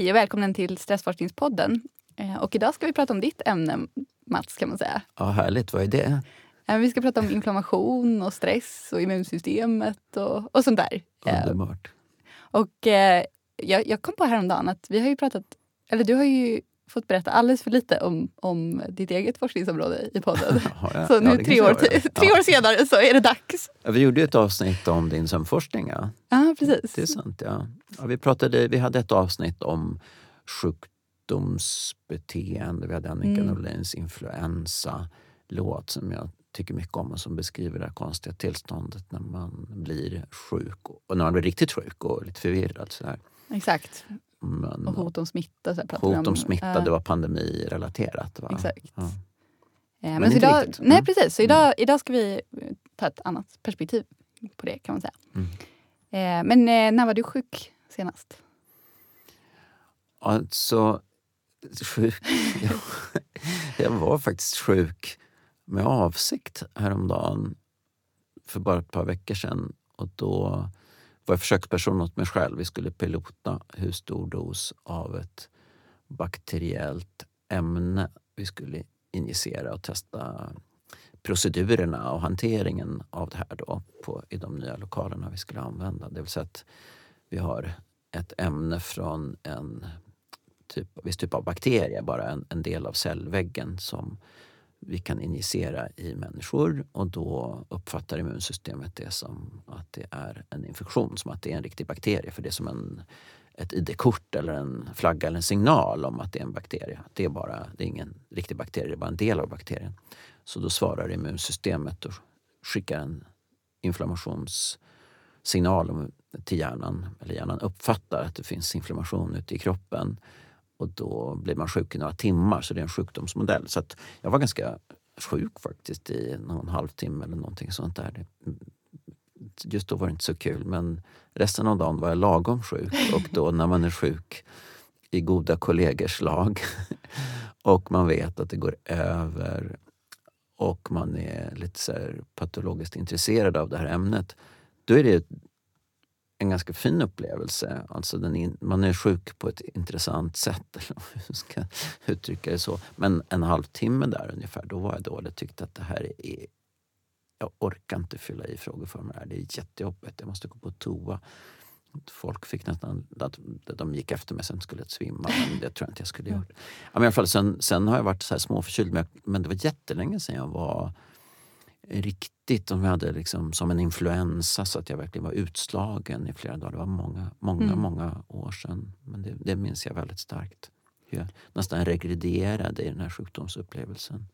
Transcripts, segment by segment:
Hej och välkommen till Stressforskningspodden. Eh, och idag ska vi prata om ditt ämne, Mats. kan man säga. Ja, Härligt, vad är det? Eh, vi ska prata om inflammation och stress och immunsystemet och, och sånt där. Eh, Underbart. Och jag, jag kom på häromdagen att vi har ju pratat, eller du har ju fått berätta alldeles för lite om, om ditt eget forskningsområde i podden. Ja, så nu ja, tre, år, tre år senare så är det dags. vi gjorde ett avsnitt om din sömnforskning. Ja, ja precis. Det är sant. Ja. vi, pratade, vi hade ett avsnitt om sjukdomsbeteende. Vi hade Annika mm. Norlins influensa-låt som jag tycker mycket om och som beskriver det här konstiga tillståndet när man blir sjuk och när man blir riktigt sjuk och lite förvirrad. Så här. Exakt. Men, och hot om smitta. Så hot om, smitta, äh, det var pandemirelaterat. Va? Exakt. Ja. men, men så idag, riktigt. Nej, mm. precis. Så idag, idag ska vi ta ett annat perspektiv på det kan man säga. Mm. Eh, men eh, när var du sjuk senast? Alltså, sjuk... jag, jag var faktiskt sjuk med avsikt häromdagen för bara ett par veckor sedan. Och då var jag försöksperson åt mig själv. Vi skulle pilota hur stor dos av ett bakteriellt ämne vi skulle injicera och testa procedurerna och hanteringen av det här då på, i de nya lokalerna vi skulle använda. Det vill säga att vi har ett ämne från en typ, viss typ av bakterie, bara en, en del av cellväggen som vi kan injicera i människor och då uppfattar immunsystemet det som att det är en infektion, som att det är en riktig bakterie. För det är som en, ett ID-kort eller en flagga eller en signal om att det är en bakterie. Det är, bara, det är ingen riktig bakterie, det är bara en del av bakterien. Så då svarar immunsystemet och skickar en inflammationssignal till hjärnan. Eller hjärnan uppfattar att det finns inflammation ute i kroppen och då blir man sjuk i några timmar, så det är en sjukdomsmodell. Så jag var ganska sjuk faktiskt i någon halvtimme eller någonting sånt där. Just då var det inte så kul, men resten av dagen var jag lagom sjuk. Och då när man är sjuk i goda kollegors lag och man vet att det går över och man är lite så patologiskt intresserad av det här ämnet, då är det en ganska fin upplevelse. Alltså in, man är sjuk på ett intressant sätt, eller jag ska uttrycka det så. Men en halvtimme där ungefär, då var jag dålig. Tyckte att det här är... Jag orkar inte fylla i frågeformulär. Det är jättejobbigt. Jag måste gå på toa. Folk fick nästan... Att de gick efter mig sen skulle jag svimma. Men det tror jag inte jag skulle göra. Ja, men i alla fall, sen, sen har jag varit så här småförkyld. Men, men det var jättelänge sedan jag var riktigt, om jag hade liksom som en influensa så att jag verkligen var utslagen i flera dagar. Det var många, många, mm. många år sedan. Men det, det minns jag väldigt starkt. Jag nästan regrederade i den här sjukdomsupplevelsen.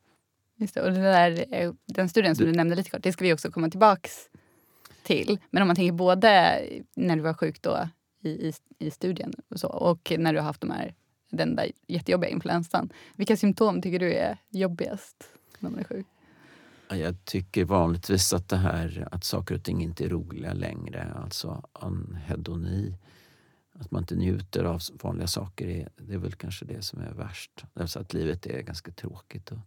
Just det, och det där, eh, den studien som du, du nämnde lite kort, det ska vi också komma tillbaks till. Men om man tänker både när du var sjuk då i, i, i studien och, så, och när du har haft de här, den där jättejobbiga influensan. Vilka symptom tycker du är jobbigast när man är sjuk? Jag tycker vanligtvis att det här att saker och ting inte är roliga längre, alltså anhedoni, att man inte njuter av vanliga saker, är, det är väl kanske det som är värst. Alltså att livet är ganska tråkigt och,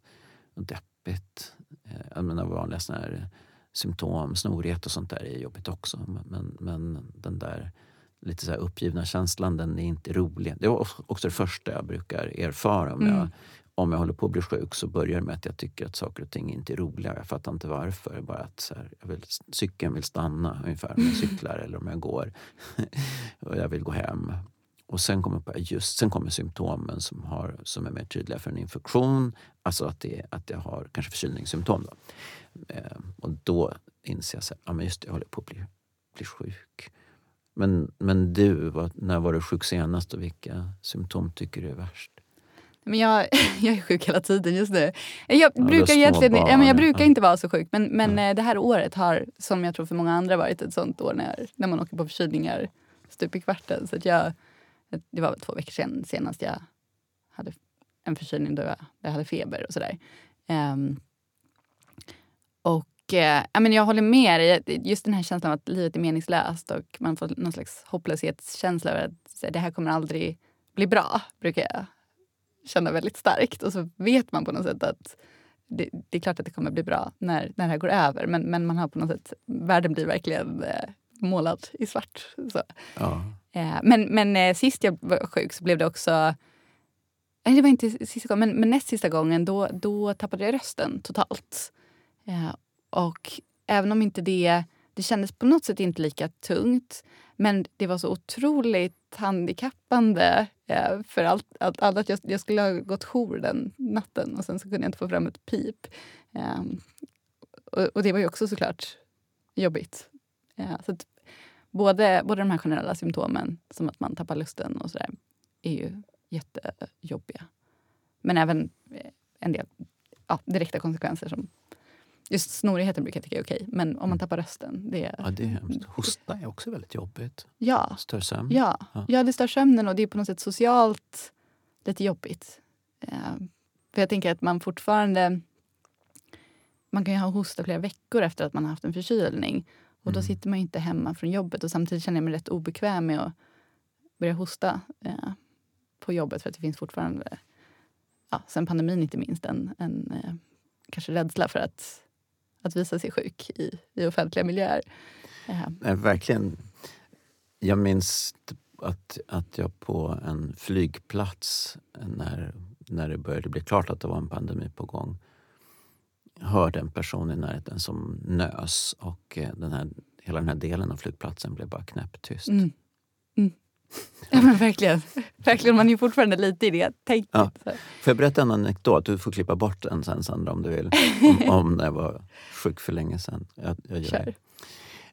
och deppigt. Eh, jag menar vanliga såna här symptom, snorighet och sånt där är jobbigt också. Men, men den där lite så uppgivna känslan, den är inte rolig. Det är också det första jag brukar erfara om mm. jag om jag håller på att bli sjuk så börjar det med att jag tycker att saker och ting inte är roliga. Jag fattar inte varför. Bara att så här, jag vill, cykeln vill stanna ungefär om jag cyklar eller om jag går. och jag vill gå hem. Och sen kommer, just, sen kommer symptomen som, har, som är mer tydliga för en infektion. Alltså att, det, att jag har kanske förkylningssymptom. Då. Eh, och då inser jag att ja, just det, jag håller på att bli, bli sjuk. Men, men du, vad, när var du sjuk senast och vilka symptom tycker du är värst? Men jag, jag är sjuk hela tiden just nu. Jag ja, brukar, egentligen, ja, men jag brukar inte vara så sjuk. Men, men mm. det här året har, som jag tror för många andra, varit ett sånt år när, när man åker på förkylningar stup i kvarten. Så jag, det var väl två veckor sedan senast jag hade en förkylning då jag, jag hade feber och sådär. Um, och eh, ja, men jag håller med dig. Just den här känslan av att livet är meningslöst och man får någon slags hopplöshetskänsla över att det här kommer aldrig bli bra, brukar jag känna väldigt starkt. Och så vet man på något sätt att det, det, är klart att det kommer bli bra när, när det här går över. Men, men man har på något sätt, världen blir verkligen eh, målad i svart. Så. Ja. Eh, men, men eh, sist jag var sjuk så blev det också... Nej, det var inte sista gången, men, men näst sista gången då, då tappade jag rösten totalt. Och även om inte det... Det kändes på något sätt inte lika tungt men det var så otroligt handikappande eh, för allt, allt, allt att jag, jag, skulle ha gått jour den natten och sen så kunde jag inte få fram ett pip. Eh, och, och, det var ju också såklart jobbigt. Eh, så både, både de här generella symptomen, som att man tappar lusten och sådär, är ju jättejobbiga. Men även eh, en del ja, direkta konsekvenser som Just snorigheten brukar jag tycka är okej, men om man mm. tappar rösten... Det, ja, det är hemskt. Hosta är också väldigt jobbigt. Ja. Stör sömn. Ja. ja. ja, det stör sömnen och det är på något sätt socialt lite jobbigt. Eh, för jag tänker att man fortfarande... Man kan ju ha hosta flera veckor efter att man har haft en förkylning. Och då mm. sitter man inte hemma från jobbet och samtidigt känner jag mig rätt obekväm med att börja hosta eh, på jobbet för att det finns fortfarande, ja, sen pandemin inte minst, en, en eh, kanske rädsla för att att visa sig sjuk i, i offentliga miljöer. Nej, verkligen. Jag minns att, att jag på en flygplats när, när det började bli klart att det var en pandemi på gång hörde en person i närheten som nös och eh, den här, hela den här delen av flygplatsen blev bara knäpptyst. Mm. Mm. Ja men verkligen. verkligen. Man är fortfarande lite i det tänket. Ja. Får jag berätta en anekdot? Du får klippa bort den sen Sandra om du vill. Om, om när jag var sjuk för länge sedan. Jag, jag gör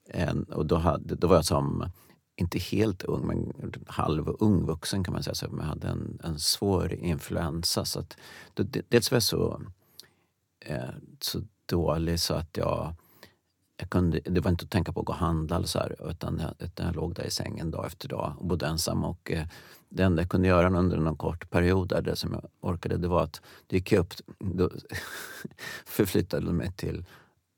en, och då, hade, då var jag som, inte helt ung, men halv ung vuxen kan man säga. Så jag hade en, en svår influensa. Så att, då, dels var jag så, eh, så dålig så att jag jag kunde, det var inte att tänka på att gå och handla eller så här, utan, jag, utan jag låg där i sängen dag efter dag och bodde ensam. Och, eh, det enda jag kunde göra under någon kort period där, det som jag orkade, det var att då gick jag upp, då förflyttade mig till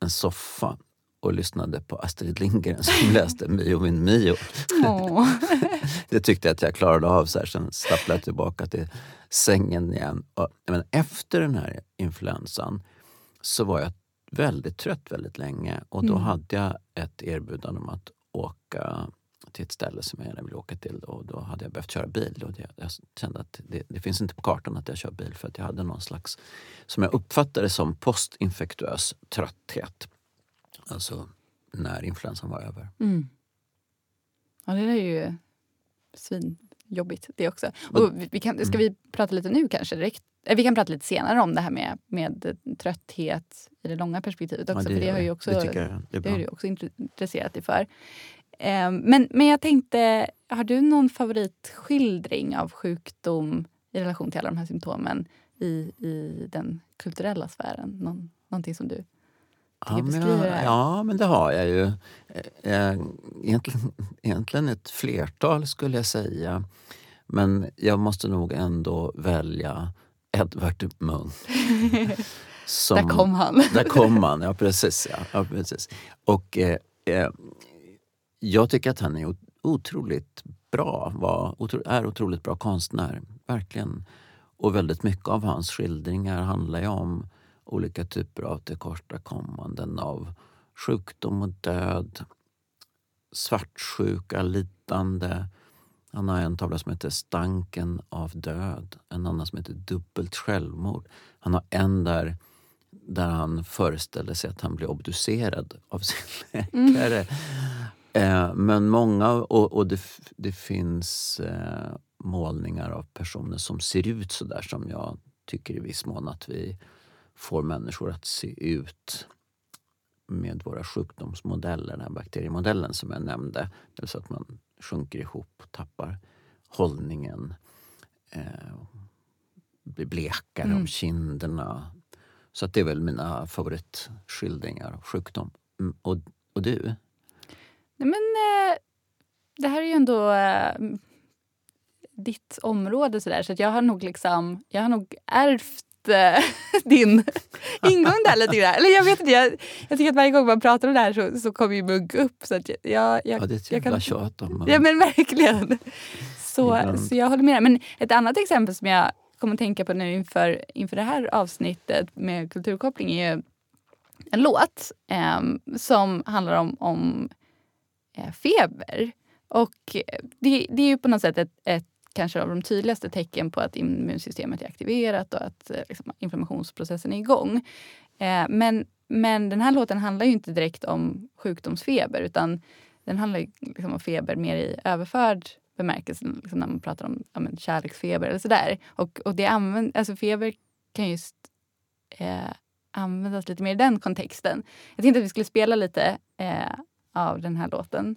en soffa och lyssnade på Astrid Lindgren som läste Mio min Mio. Oh. det tyckte jag att jag klarade av. Så här. Sen stapplade jag tillbaka till sängen igen. Och, men efter den här influensan så var jag väldigt trött väldigt länge och då mm. hade jag ett erbjudande om att åka till ett ställe som jag gärna vill åka till och då hade jag behövt köra bil. Och det, jag kände att det, det, finns inte på kartan att jag kör bil för att jag hade någon slags, som jag uppfattade som postinfektuös trötthet. Alltså när influensan var över. Mm. Ja, det är ju svinjobbigt det också. Och vi kan, ska vi prata lite nu kanske direkt vi kan prata lite senare om det här med, med trötthet i det långa perspektivet också. Ja, det, för det har ju också, det jag, det har du också intresserat dig för. Eh, men, men jag tänkte, har du någon favoritskildring av sjukdom i relation till alla de här symptomen i, i den kulturella sfären? Någon, någonting som du Ja men, ja, men det har jag ju. Eh, egentligen, egentligen ett flertal skulle jag säga. Men jag måste nog ändå välja Edvard Munch. Som, där kom han. där kom han, ja precis. Ja, ja precis. Och eh, eh, jag tycker att han är otroligt bra, var, otro, är otroligt bra konstnär. Verkligen. Och väldigt mycket av hans skildringar handlar ju om olika typer av tillkortakommanden av sjukdom och död, svartsjuka, lidande, han har en tavla som heter Stanken av död, en annan som heter Dubbelt självmord. Han har en där, där han föreställer sig att han blir obducerad av sin läkare. Mm. Eh, men många, och, och det, det finns eh, målningar av personer som ser ut så där som jag tycker i viss mån att vi får människor att se ut med våra sjukdomsmodeller, den här bakteriemodellen som jag nämnde. Det att man sjunker ihop, tappar hållningen, eh, blir blekare mm. om kinderna. Så att det är väl mina favoritskildringar av sjukdom. Mm, och, och du? Nej, men, eh, det här är ju ändå eh, ditt område. Så, där, så jag har nog liksom, jag har nog ärvt eh, din ingång där lite grann. Eller jag vet inte, jag, jag tycker att varje gång man pratar om det här så, så kommer ju mugg upp. Så att jag, jag, ja, det är ett jävla tjat om Ja men verkligen. Så, så jag håller med. Men ett annat exempel som jag kommer att tänka på nu inför, inför det här avsnittet med kulturkoppling är ju en låt eh, som handlar om, om eh, feber. Och det, det, är ju på något sätt ett, ett kanske av de tydligaste tecken på att immunsystemet är aktiverat och att eh, liksom, inflammationsprocessen är igång. Eh, men, men den här låten handlar ju inte direkt om sjukdomsfeber utan den handlar liksom om feber mer i överförd bemärkelse, liksom när man pratar om ja, men, kärleksfeber eller sådär. Och, och det använd, alltså feber kan just eh, användas lite mer i den kontexten. Jag tänkte att vi skulle spela lite eh, av den här låten.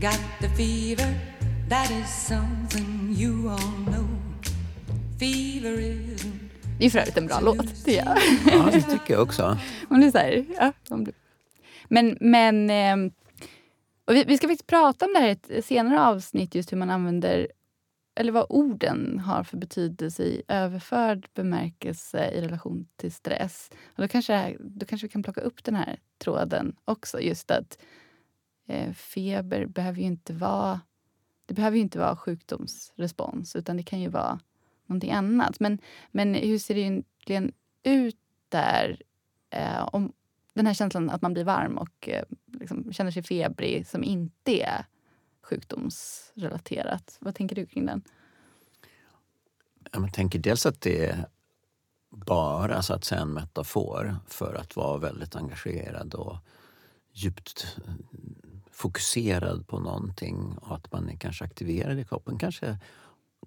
Got the fever, that is something you all know. Fever isn't det är för övrigt en bra låt, tycker jag. Ja, det tycker jag också. Man blir så här, ja, blir... Men, men eh, och vi, vi, ska faktiskt prata om det här i ett senare avsnitt, just hur man använder eller vad orden har för betydelse i överförd bemärkelse i relation till stress. Och då, kanske, då kanske vi kan plocka upp den här tråden också. Just att Eh, feber behöver ju inte vara det behöver ju inte vara sjukdomsrespons, utan det kan ju vara någonting annat. Men, men hur ser det egentligen ut där? Eh, om den här känslan att man blir varm och eh, liksom känner sig febrig som inte är sjukdomsrelaterat. Vad tänker du kring den? Jag tänker dels att det är bara så att säga en metafor för att vara väldigt engagerad och djupt fokuserad på någonting och att man är kanske aktiverad i kroppen. Kanske,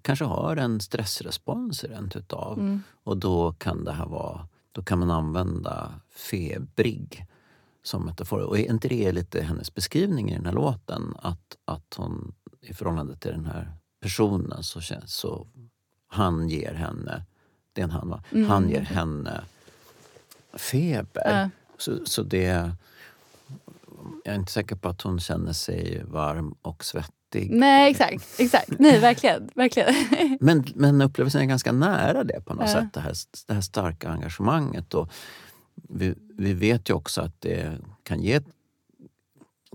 kanske har en stressrespons rent utav. Mm. Och då kan det här vara, då kan man använda febrig som metafor. Och är inte det lite hennes beskrivning i den här låten? Att, att hon i förhållande till den här personen så känns så han ger henne, det är en han va? Mm. Han ger henne feber. Äh. Så, så det jag är inte säker på att hon känner sig varm och svettig. Nej, exakt. exakt. Nej, verkligen. verkligen. men, men upplevelsen är ganska nära det på något ja. sätt. Det här, det här starka engagemanget. Och vi, vi vet ju också att det kan ge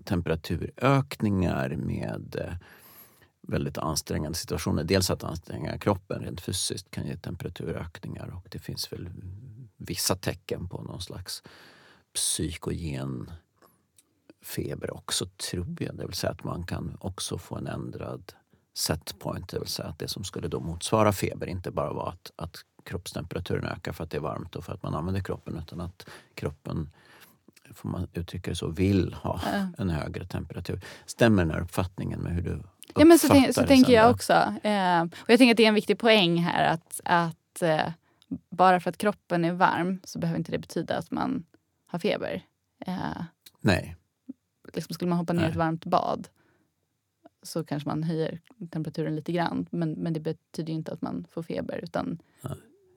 temperaturökningar med eh, väldigt ansträngande situationer. Dels att anstränga kroppen rent fysiskt kan ge temperaturökningar och det finns väl vissa tecken på någon slags psykogen feber också, tror jag. Det vill säga att man kan också få en ändrad setpoint, det vill säga att det som skulle då motsvara feber inte bara var att, att kroppstemperaturen ökar för att det är varmt och för att man använder kroppen utan att kroppen, får man uttrycka det så, vill ha ja. en högre temperatur. Stämmer den här uppfattningen med hur du uppfattar ja, men så, tänk, så tänker jag också. Eh, och jag tänker att det är en viktig poäng här att, att eh, bara för att kroppen är varm så behöver inte det betyda att man har feber. Eh, Nej liksom, skulle man hoppa ner i ett varmt bad så kanske man höjer temperaturen lite grann. Men, men det betyder inte att man får feber. Utan,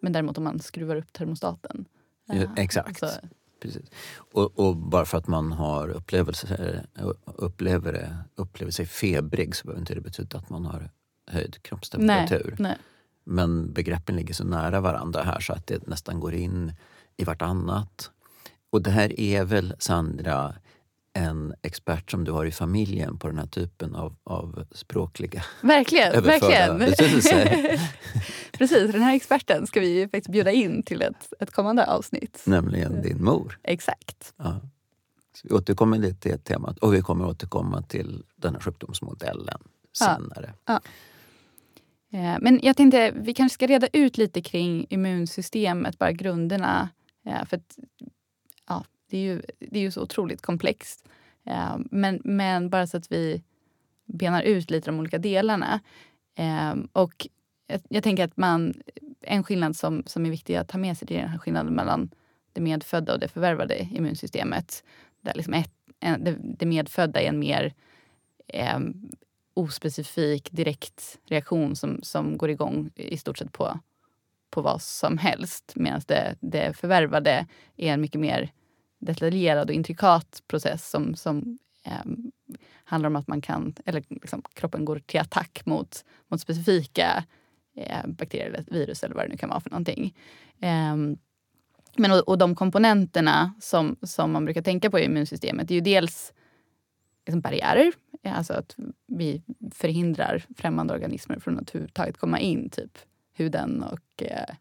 men däremot om man skruvar upp termostaten. Ja, exakt. Så. Precis. Och, och, bara för att man har upplevelser, upplever, det, upplever sig febrig så behöver inte det betyda att man har höjd kroppstemperatur. Nej, nej. Men begreppen ligger så nära varandra här så att det nästan går in i vartannat. Och det här är väl, Sandra, en expert som du har i familjen på den här typen av, av språkliga Verkligen, verkligen. Precis, den här experten ska vi faktiskt bjuda in till ett, ett kommande avsnitt. Nämligen din mor. Exakt. Ja. Så vi återkommer lite till temat och vi kommer återkomma till den här sjukdomsmodellen senare. Ja. Ja. Eh, men jag tänkte vi kanske ska reda ut lite kring immunsystemet, bara grunderna. Ja, för att, ja, det, är ju, det är ju så otroligt komplext. Eh, men, men bara så att vi benar ut lite de olika delarna. Eh, och jag, jag tänker att man, en skillnad som, som är viktig att ta med sig är den här skillnaden mellan det medfödda och det förvärvade immunsystemet. Där liksom ett, en, det, det, medfödda är en mer eh, ospecifik direkt reaktion som, som går igång i stort sett på, på vad som helst. Medan det, det förvärvade är en mycket mer detaljerad och intrikat process som, som eh, handlar om att man kan, eller liksom, kroppen går till attack mot, mot specifika eh, bakterier eller virus eller vad det nu kan vara för någonting. Eh, men, och, och, de komponenterna som, som man brukar tänka på i immunsystemet är ju dels liksom barriärer, eh, alltså att vi förhindrar främmande organismer från att överhuvudtaget komma in, typ huden och eh,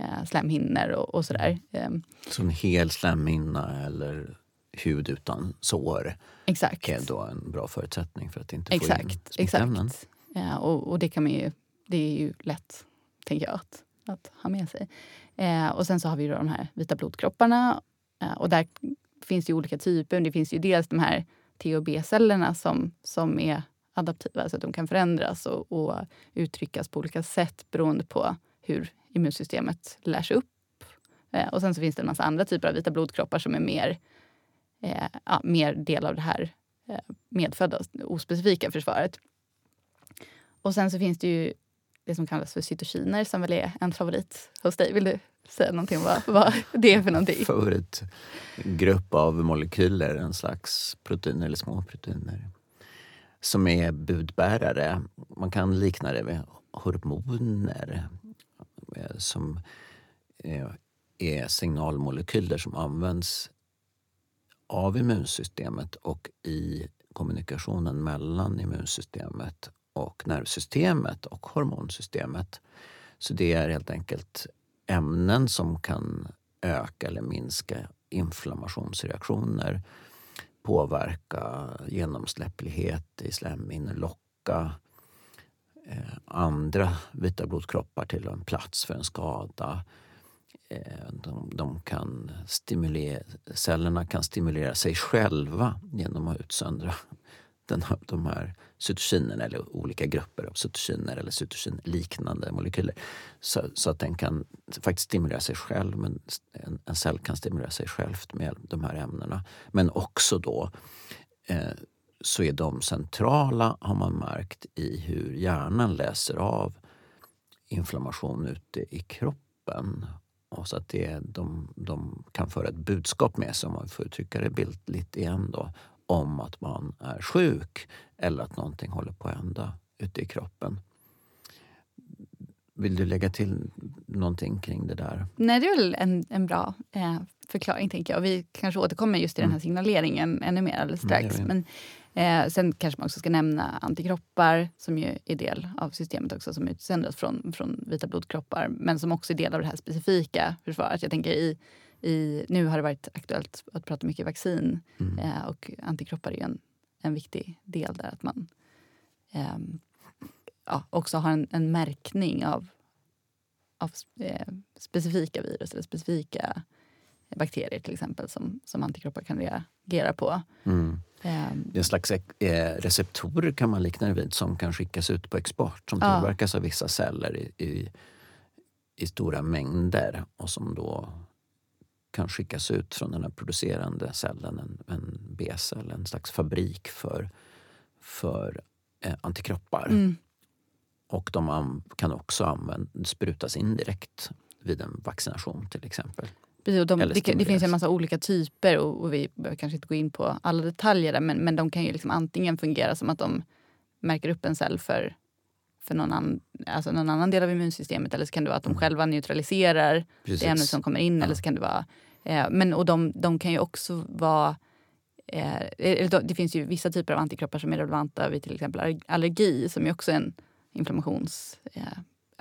eh slemhinnor och, och sådär. Ehm. Så en hel slemhinna eller hud utan sår exakt. är då en bra förutsättning för att inte exakt, få in smittämnen. Exakt. Ja, och, och det kan man ju, det är ju lätt, tänker jag, att, att ha med sig. Eh, och sen så har vi då de här vita blodkropparna. Eh, och där finns det olika typer. Det finns ju dels de här T och B-cellerna som, som är adaptiva, så att de kan förändras och, och uttryckas på olika sätt beroende på hur immunsystemet lär sig upp. Eh, och sen så finns det en massa andra typer av vita blodkroppar som är mer, eh, ja, mer del av det här eh, medfödda ospecifika försvaret. Och sen så finns det ju det som kallas för cytokiner som väl är en favorit hos dig. Vill du säga någonting om vad, vad det är för någonting? Favoritgrupp av molekyler, en slags proteiner eller små proteiner som är budbärare. Man kan likna det vid hormoner Eh, som eh, är signalmolekyler som används av immunsystemet och i kommunikationen mellan immunsystemet och nervsystemet och hormonsystemet. Så det är helt enkelt ämnen som kan öka eller minska inflammationsreaktioner, påverka genomsläpplighet i slemhinnor, locka eh, Eh, andra vita blodkroppar till en plats för en skada. Eh, de, de, kan stimulera, cellerna kan stimulera sig själva genom att utsöndra den, de här cytokinerna eller olika grupper av cytokiner eller cytokinliknande molekyler. Så, så, att den kan faktiskt stimulera sig själv, men en, en cell kan stimulera sig själv med de här ämnena. Men också då eh, så är de centrala, har man märkt, i hur hjärnan läser av inflammation ute i kroppen. Och så att det, de, de kan föra ett budskap med sig, om man får uttrycka det bildligt igen, då, om att man är sjuk eller att någonting håller på att hända ute i kroppen. Vill du lägga till någonting kring det där? Nej, det är väl en, en bra eh, förklaring. tänker jag. Vi kanske återkommer just till mm. den här mm. signaleringen ännu mer alldeles mm, strax. Men, eh, sen kanske man också ska nämna antikroppar som ju är del av systemet också som utsöndras från, från vita blodkroppar men som också är del av det här specifika försvaret. Jag tänker i i, nu har det varit aktuellt att prata mycket vaccin mm. eh, och antikroppar är en, en viktig del där. Att man eh, ja, också har en, en märkning av, av eh, specifika virus eller specifika bakterier till exempel som, som antikroppar kan reagera på. Mm. Det är en slags eh, receptorer kan man likna det vid som kan skickas ut på export som ja. tillverkas av vissa celler i, i, i stora mängder och som då kan skickas ut från den här producerande cellen, en, en B-cell, en slags fabrik för, för eh, antikroppar. Mm. Och de kan också använd, sprutas in direkt vid en vaccination till exempel. Precis, de, det, det, finns en massa olika typer och, och, vi behöver kanske inte gå in på alla detaljer där, men, men de kan ju liksom antingen fungera som att de märker upp en cell för, för någon, an, alltså någon annan del av immunsystemet eller så kan det vara att de mm. själva neutraliserar Precis. det ämnet som kommer in. Ja. Eller så kan det vara Eh, men, och de, de kan ju också vara... Eh, det finns ju vissa typer av antikroppar som är relevanta vid till exempel allergi som är också en inflammations... Eh,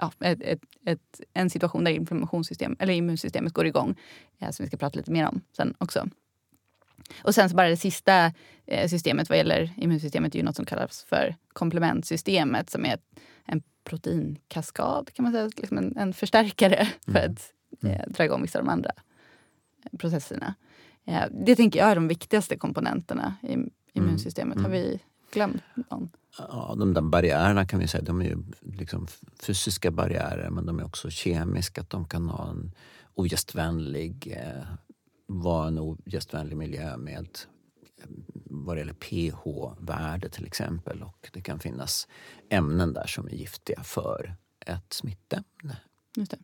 ja, ett, ett, ett, en situation där inflammationssystem, eller immunsystemet går igång. som vi ska prata lite mer om sen också. Och sen så bara det sista eh, systemet vad gäller immunsystemet är ju något som kallas för komplementsystemet som är en proteinkaskad kan man säga, liksom en, en förstärkare mm. för att eh, mm. dra igång vissa av de andra eh, processerna. Eh, det tänker jag är de viktigaste komponenterna i immunsystemet. Mm. Har vi glömt någon? Ja, de där barriärerna kan vi säga, de är ju liksom fysiska barriärer men de är också kemiska. Att de kan ha en ogästvänlig, eh, vara en ogästvänlig miljö med vad det gäller pH-värde till exempel. Och det kan finnas ämnen där som är giftiga för ett smittämne. Just det.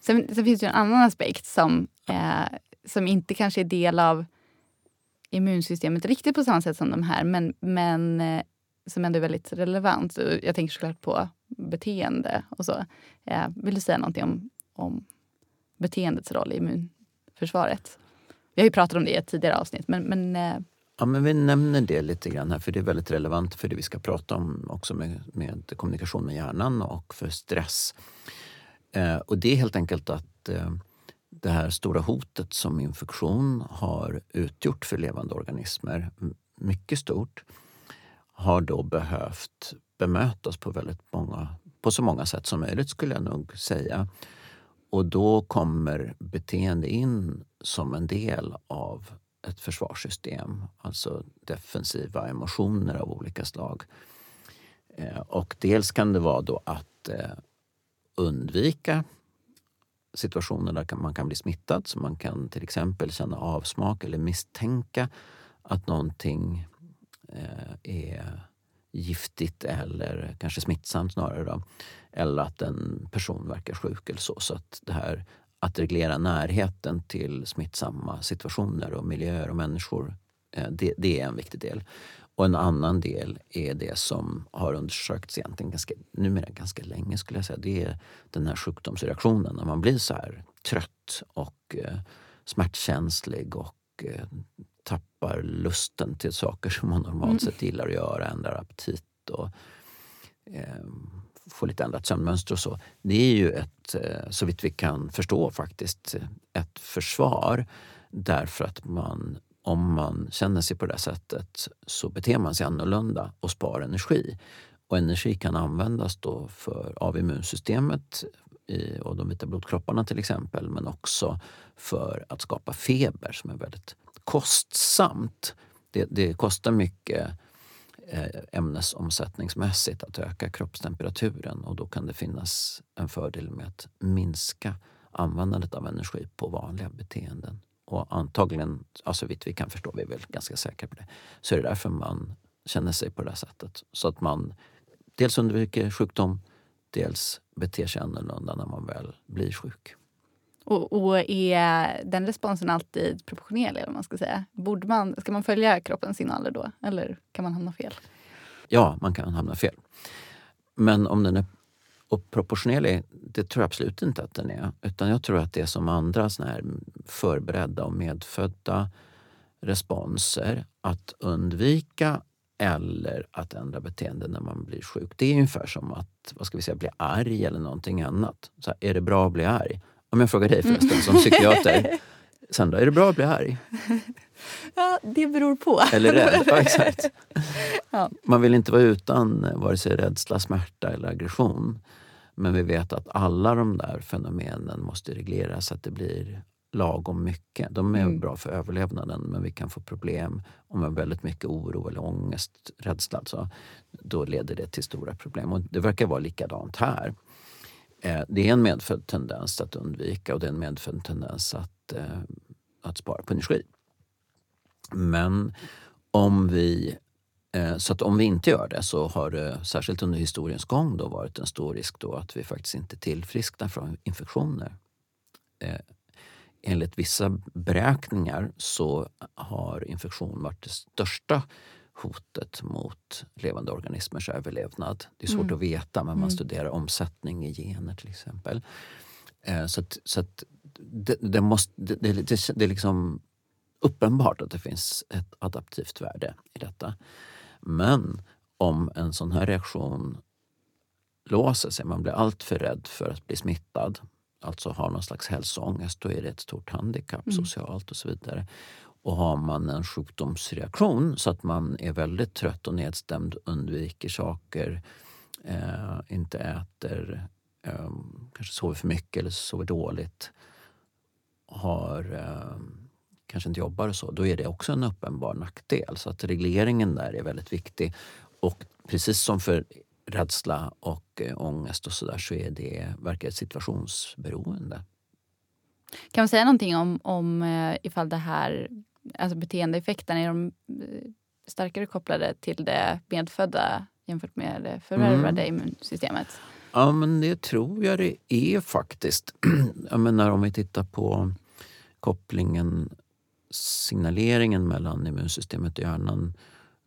Sen, sen finns det en annan aspekt som, eh, som inte kanske är del av immunsystemet riktigt på samma sätt som de här men, men eh, som ändå är väldigt relevant. Jag tänker såklart på beteende och så. Eh, vill du säga någonting om, om beteendets roll i immunförsvaret? Vi har ju pratat om det i ett tidigare avsnitt. Men, men. Eh, ja, men vi nämner det lite grann här för det är väldigt relevant för det vi ska prata om också med, med kommunikation med hjärnan och för stress. Eh, och det är helt enkelt att eh, det här stora hotet som infektion har utgjort för levande organismer, mycket stort, har då behövt bemötas på väldigt många, på så många sätt som möjligt skulle jag nog säga. Och då kommer beteende in som en del av ett försvarssystem. Alltså defensiva emotioner av olika slag. Eh, och dels kan det vara då att eh, undvika situationer där man kan bli smittad. Så man kan till exempel känna avsmak eller misstänka att någonting eh, är giftigt eller kanske smittsamt snarare. Då. Eller att en person verkar sjuk eller så. Så att det här att reglera närheten till smittsamma situationer och miljöer och människor, eh, det, det är en viktig del. Och en annan del är det som har undersökts egentligen ganska, numera ganska länge skulle jag säga. Det är den här sjukdomsreaktionen när man blir så här trött och eh, smärtkänslig och eh, tappar lusten till saker som man normalt mm. sett gillar att göra, ändrar aptit och eh, får lite ändrat sömnmönster och så. Det är ju ett, eh, så vitt vi kan förstå faktiskt, ett försvar därför att man om man känner sig på det sättet så beter man sig annorlunda och sparar energi. Och energi kan användas då för, av immunsystemet i, och de vita blodkropparna till exempel, men också för att skapa feber som är väldigt kostsamt. Det, det kostar mycket eh, ämnesomsättningsmässigt att öka kroppstemperaturen och då kan det finnas en fördel med att minska användandet av energi på vanliga beteenden. Och antagligen, alltså vitt vi kan förstå, vi är väl ganska säkra på det, så är det därför man känner sig på det här sättet. Så att man dels undviker sjukdom, dels beter sig annorlunda när man väl blir sjuk. Och, och, är den responsen alltid proportionerlig? Eller man ska, säga? Borde man, ska man följa kroppens signaler då? Eller kan man hamna fel? Ja, man kan hamna fel. Men om den är oproportionerlig, det tror jag absolut inte att den är. Utan jag tror att det är som andra såna här förberedda och medfödda responser. Att undvika eller att ändra beteende när man blir sjuk. Det är ungefär som att vad ska vi säga, bli arg eller någonting annat. Så här, är det bra att bli arg? Om jag frågar dig förresten som psykiater. Sandra, är det bra att bli arg? Ja, det beror på. Eller rädd. Ja, exakt. Ja. Man vill inte vara utan vare sig rädsla, smärta eller aggression. Men vi vet att alla de där fenomenen måste regleras så att det blir lagom mycket. De är mm. bra för överlevnaden men vi kan få problem om vi har väldigt mycket oro eller ångest, rädsla. Alltså, då leder det till stora problem. Och det verkar vara likadant här. Eh, det är en medfödd tendens att undvika och det är en medfödd tendens att, eh, att spara på energi. Men om vi så att om vi inte gör det så har det, särskilt under historiens gång, då varit en stor risk då att vi faktiskt inte tillfrisknar från infektioner. Enligt vissa beräkningar så har infektion varit det största hotet mot levande organismers överlevnad. Det är svårt mm. att veta, men man mm. studerar omsättning i gener till exempel. Eh, så att, så att det, det, måste, det, det, det är liksom uppenbart att det finns ett adaptivt värde i detta. Men om en sån här reaktion låser sig, man blir alltför rädd för att bli smittad, alltså har någon slags hälsoångest, då är det ett stort handikapp mm. socialt och så vidare. Och har man en sjukdomsreaktion så att man är väldigt trött och nedstämd, undviker saker, eh, inte äter, eh, kanske sover för mycket eller sover dåligt, har, eh, kanske inte jobbar och så, då är det också en uppenbar nackdel. Så att regleringen där är väldigt viktig. Och precis som för rädsla och eh, ångest och sådär så är det, verkar situationsberoende. Kan man säga någonting om, om eh, ifall det här alltså beteendeeffekterna, är de eh, starkare kopplade till det medfödda jämfört med det förvärvade mm. immunsystemet? Ja, men det tror jag det är faktiskt. jag menar om vi tittar på kopplingen, signaleringen mellan immunsystemet och hjärnan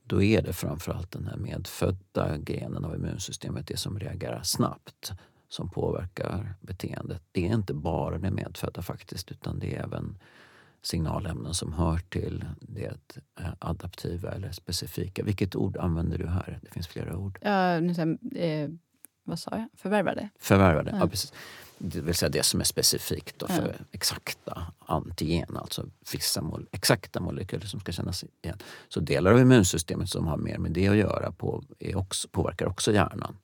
då är det framförallt den här medfödda grenen av immunsystemet, det som reagerar snabbt, som påverkar beteendet. Det är inte bara det medfödda faktiskt, utan det är även signalämnen som hör till det eh, adaptiva eller specifika. Vilket ord använder du här? Det finns flera ord. Ja, nu, vad sa jag? Förvärvade? Förvärvade, ja. ja precis det vill säga det som är specifikt då för ja. exakta antigen, alltså vissa mol exakta molekyler som ska kännas igen. Så delar av immunsystemet som har mer med det att göra på, också, påverkar också hjärnan.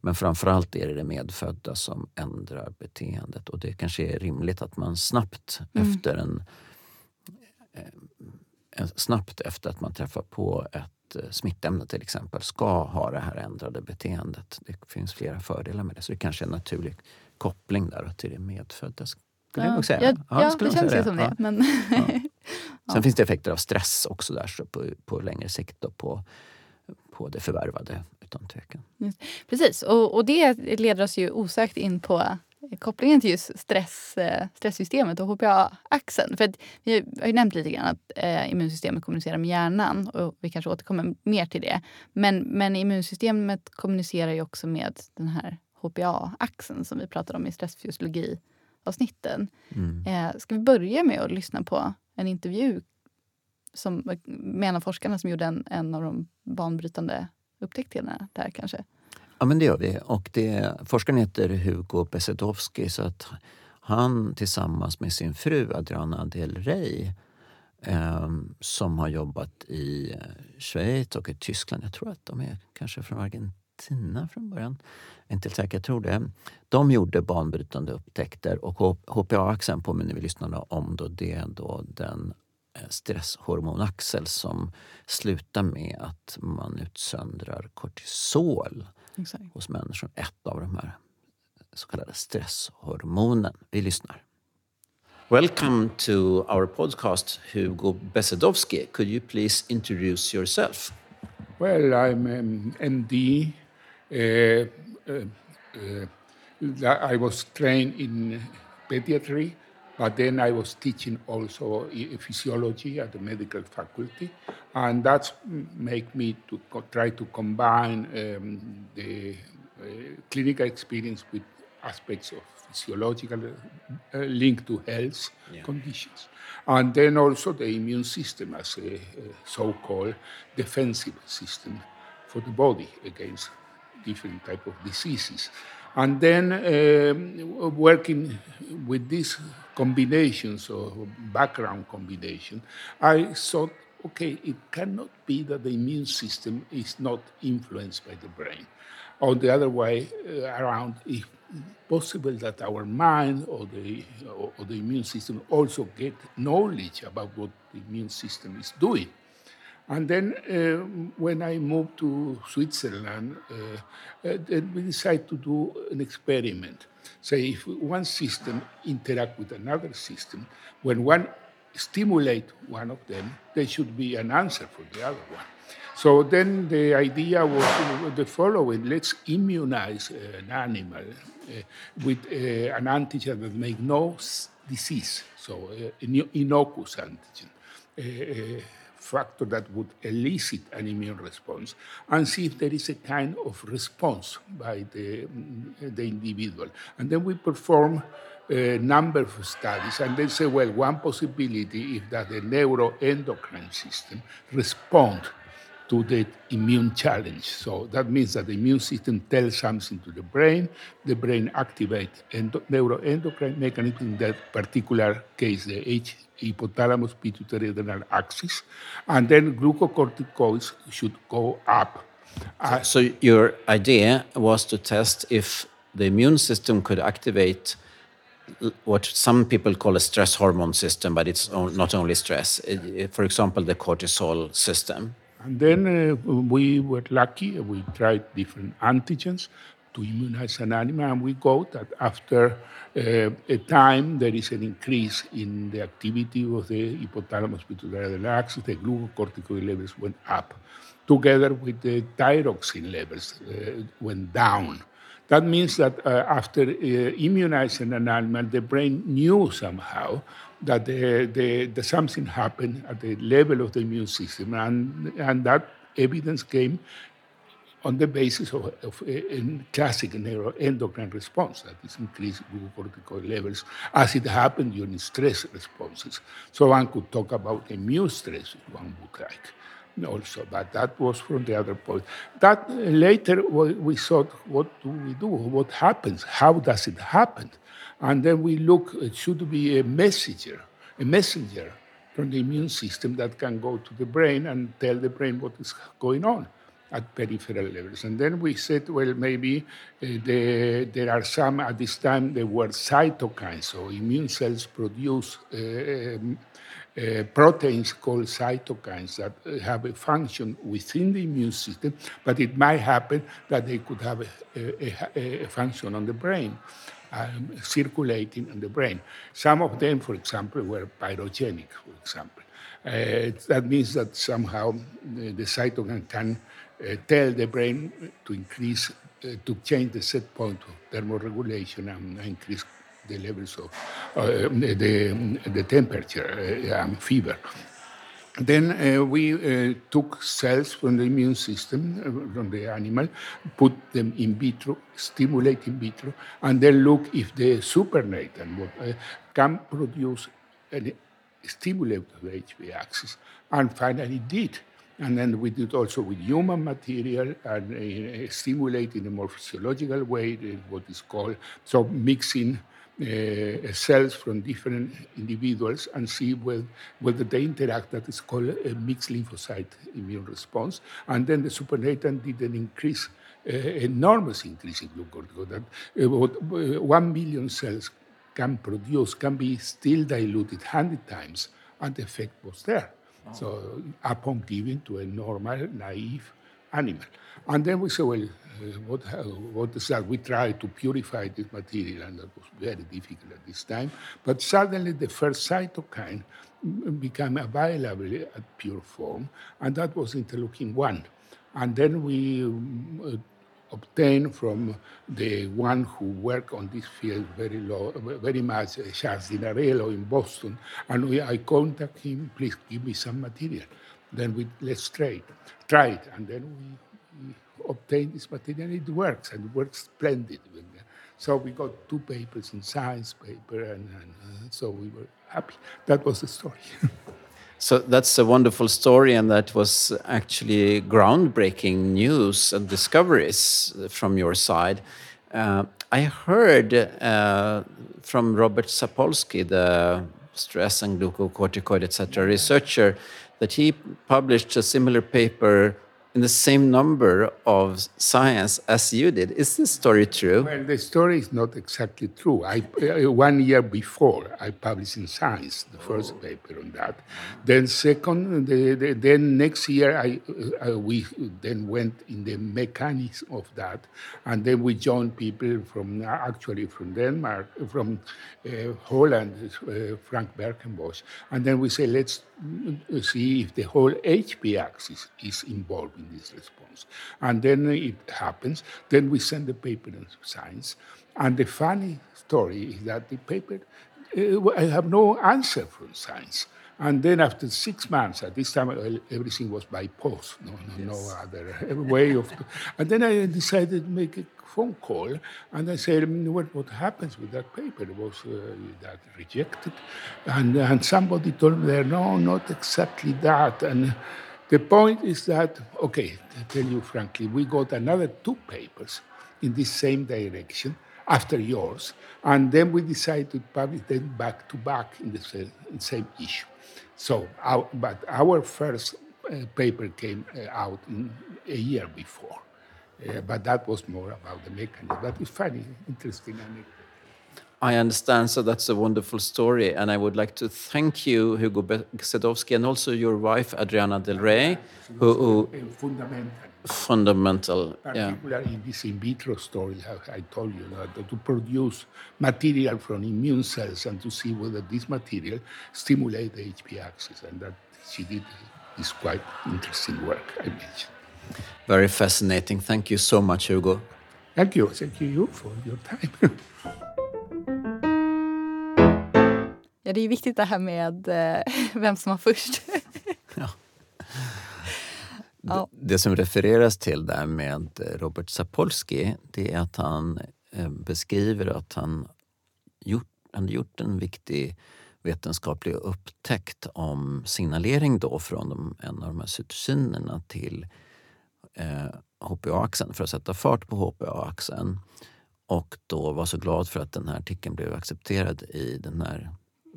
Men framförallt är det det medfödda som ändrar beteendet och det kanske är rimligt att man snabbt mm. efter en, eh, en, snabbt efter att man träffar på ett smittämne till exempel ska ha det här ändrade beteendet. Det finns flera fördelar med det så det kanske är naturligt koppling där till det medfödda. Skulle ja. jag säga. Ja, ja, ja det känns ju som det. Men Sen finns det effekter av stress också där så på, på längre sikt och på, på det förvärvade utan tvekan. Precis, och, och det leder oss ju osökt in på kopplingen till just stress, eh, stresssystemet och HPA-axeln. För vi har ju nämnt lite grann att eh, immunsystemet kommunicerar med hjärnan och vi kanske återkommer mer till det. Men, men immunsystemet kommunicerar ju också med den här HPA-axeln som vi pratade om i stressfysiologi-avsnitten. Mm. Eh, ska vi börja med att lyssna på en intervju som, med en av forskarna som gjorde en, en av de banbrytande upptäckterna där kanske? Ja, men det gör vi. Och det, forskaren heter Hugo Besedowski så att han tillsammans med sin fru Adriana Del Rey eh, som har jobbat i eh, Schweiz och i Tyskland. Jag tror att de är kanske från Argentina från början. Jag är inte helt säker, jag tror det. De gjorde banbrytande upptäckter och HPA-axeln påminner vi lyssnarna om. Då, det är då den eh, stresshormonaxel som slutar med att man utsöndrar kortisol Exakt. hos människor. Ett av de här så kallade stresshormonen. Vi lyssnar. Welcome to our podcast, Hugo Besedowski. Could you please introduce yourself? Well, I'm um, MD Uh, uh, uh, I was trained in pediatry, but then I was teaching also physiology at the medical faculty, and that's made me to try to combine um, the uh, clinical experience with aspects of physiological uh, link to health yeah. conditions, and then also the immune system as a, a so-called defensive system for the body against different type of diseases. And then um, working with these combinations or background combination, I thought, okay, it cannot be that the immune system is not influenced by the brain. Or the other way uh, around, if possible that our mind or the, or the immune system also get knowledge about what the immune system is doing. And then uh, when I moved to Switzerland, uh, uh, we decided to do an experiment. Say if one system interact with another system, when one stimulate one of them, there should be an answer for the other one. So then the idea was the following: let's immunize an animal uh, with uh, an antigen that make no disease, so uh, innocuous antigen factor that would elicit an immune response and see if there is a kind of response by the, mm, the individual. And then we perform a number of studies and then say, well, one possibility is that the neuroendocrine system respond to the immune challenge. So that means that the immune system tells something to the brain, the brain activates endo- neuroendocrine mechanism, in that particular case, the H hypothalamus pituitary adrenal axis, and then glucocorticoids should go up. Uh, so, so your idea was to test if the immune system could activate what some people call a stress hormone system, but it's not only stress. for example, the cortisol system. And then uh, we were lucky. We tried different antigens to immunize an animal, and we got that after uh, a time there is an increase in the activity of the hypothalamus pituitary axis. The glucocorticoid levels went up, together with the thyroxine levels uh, went down. That means that uh, after uh, immunizing an animal, the brain knew somehow that the, the, the something happened at the level of the immune system, and, and that evidence came on the basis of, of a, a classic neuroendocrine response, that is increased glucocorticoid levels, as it happened during stress responses. So one could talk about immune stress, if one would like also, but that was from the other point. That uh, later we thought, what do we do? What happens? How does it happen? And then we look, it should be a messenger, a messenger from the immune system that can go to the brain and tell the brain what is going on at peripheral levels. And then we said, well, maybe uh, the, there are some, at this time, there were cytokines, so immune cells produce uh, um, uh, proteins called cytokines that have a function within the immune system, but it might happen that they could have a, a, a function on the brain. Um, circulating in the brain. Some of them, for example, were pyrogenic, for example. Uh, that means that somehow the, the cytokine can uh, tell the brain to increase, uh, to change the set point of thermoregulation and increase the levels of uh, the, the temperature, uh, um, fever. Then uh, we uh, took cells from the immune system, uh, from the animal, put them in vitro, stimulate in vitro, and then look if the supernatant uh, can produce a stimulate the HPA axis. And finally did. And then we did also with human material and uh, stimulate in a more physiological way, what is called, so mixing uh, cells from different individuals and see whether, whether they interact. That is called a mixed lymphocyte immune response. And then the supernatant did an increase, uh, enormous increase in glucocorticoid. That about uh, one million cells can produce, can be still diluted 100 times, and the effect was there. Wow. So upon giving to a normal, naive animal. And then we say, well, what, what is that? We tried to purify this material, and that was very difficult at this time. But suddenly, the first cytokine became available at pure form, and that was interleukin 1. And then we uh, obtained from the one who worked on this field very low, very much, uh, Charles Dinarello in Boston, and we, I contact him, please give me some material. Then we let's try, it, and then we obtain this material, and it works, and it works splendid. So we got two papers in science paper, and, and uh, so we were happy. That was the story. so that's a wonderful story, and that was actually groundbreaking news and discoveries from your side. Uh, I heard uh, from Robert Sapolsky, the stress and glucocorticoid, etc., researcher, that he published a similar paper in the same number of science as you did. Is this story true? Well, the story is not exactly true. I, uh, one year before, I published in Science the first oh. paper on that. Then second, the, the, then next year, I, uh, we then went in the mechanics of that, and then we joined people from actually from Denmark, from uh, Holland, uh, Frank Berkenbosch, and then we say let's see if the whole HP axis is involved in this response. And then it happens. Then we send the paper in science. And the funny story is that the paper, uh, I have no answer from science. And then after six months, at this time everything was by post, no, no, yes. no other way of. And then I decided to make a phone call, and I said, mm, "What what happens with that paper? Was uh, that rejected?" And and somebody told me, "No, not exactly that." And The point is that, okay, to tell you frankly, we got another two papers in the same direction after yours, and then we decided to publish them back to back in the same, in same issue. So, our, but our first uh, paper came uh, out in a year before, but that was more about the mechanism. But it's funny, interesting anecdote. I understand. So that's a wonderful story. And I would like to thank you, Hugo Besedowski, and also your wife, Adriana Del Rey, ah, who, who fundamental. Fundamental, Particularly yeah. in this in vitro story, I told you that to produce material from immune cells and to see whether this material stimulate the HP axis, and that she did is quite interesting work. I mentioned. Very fascinating. Thank you so much, Hugo. Thank you. Thank you for your time. Ja, det är viktigt det här med eh, vem som var först. ja. Ja. Det, det, som refereras till där med Robert Sapolsky det är att han eh, beskriver att han gjort, han gjort en viktig vetenskaplig upptäckt om signalering då från de, en av de här cytosinerna till eh, HPA-axeln för att sätta fart på HPA-axeln. Och då var så glad för att den här artikeln blev accepterad i den här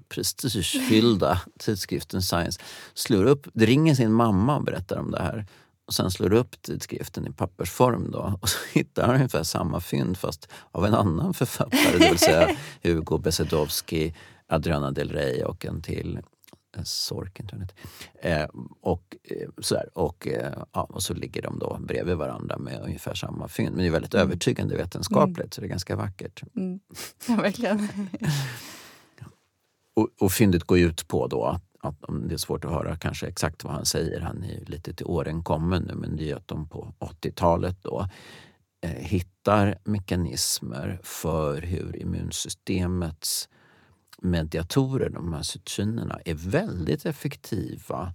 prestigefyllda tidskriften Science slår upp, det ringer sin mamma och berättar om det här. Och sen slår upp tidskriften i pappersform då, och så hittar han ungefär samma fynd fast av en annan författare, det vill säga Hugo Besedowski, Adriana Del Rey och en till Sorkin, tror jag eh, och, eh, sådär, och, eh, ja, och så ligger de då bredvid varandra med ungefär samma fynd. Men det är väldigt mm. övertygande vetenskapligt mm. så det är ganska vackert. Mm. Ja, verkligen. Och, och fyndet går ut på då att, att om det är svårt att höra kanske exakt vad han säger, han är lite till åren kommen nu, men det är att de på 80-talet då eh, hittar mekanismer för hur immunsystemets mediatorer, de här cytosinerna, är väldigt effektiva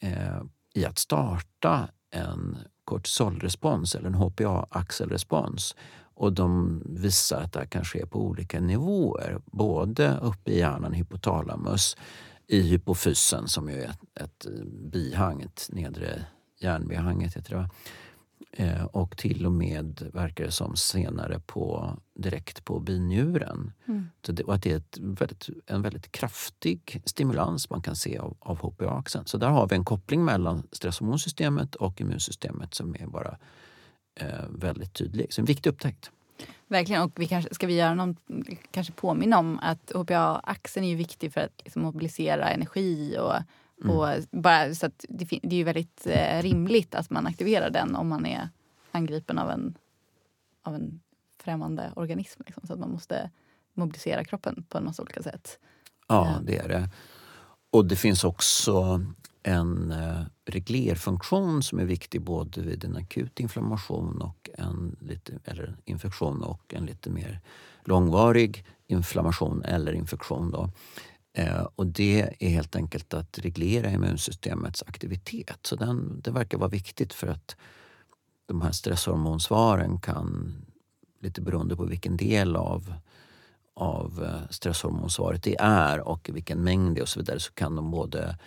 eh, i att starta en kortisolrespons eller en HPA-axelrespons och de visar att det här kan ske på olika nivåer. Både uppe i hjärnan, hypotalamus, i hypofysen som ju är ett, ett bihang, ett nedre hjärnbihanget heter det. Va? Och till och med, verkar det som, senare på, direkt på binjuren. Mm. Så det, och att det är ett väldigt, en väldigt kraftig stimulans man kan se av, av HPA-axeln. Så där har vi en koppling mellan stresshormonsystemet och immunsystemet som är bara eh, väldigt tydlig. Så en viktig upptäckt. Verkligen. Och vi kanske, ska vi göra någon, kanske påminna om att HPA-axeln är viktig för att liksom mobilisera energi. och, mm. och bara, så det, det, är ju väldigt eh, rimligt att man aktiverar den om man är angripen av en, av en främmande organism. Liksom. Så att man måste mobilisera kroppen på en massa olika sätt. Ja, eh. det är det. Och det finns också en eh, reglerfunktion som är viktig både vid en akut inflammation och en lite, eller infektion och en lite mer långvarig inflammation eller infektion. Då. Eh, och det är helt enkelt att reglera immunsystemets aktivitet. Så den, det verkar vara viktigt för att de här stresshormonsvaren kan, lite beroende på vilken del av av eh, stresshormonsvaret det är och vilken mängd det är och så vidare så kan de både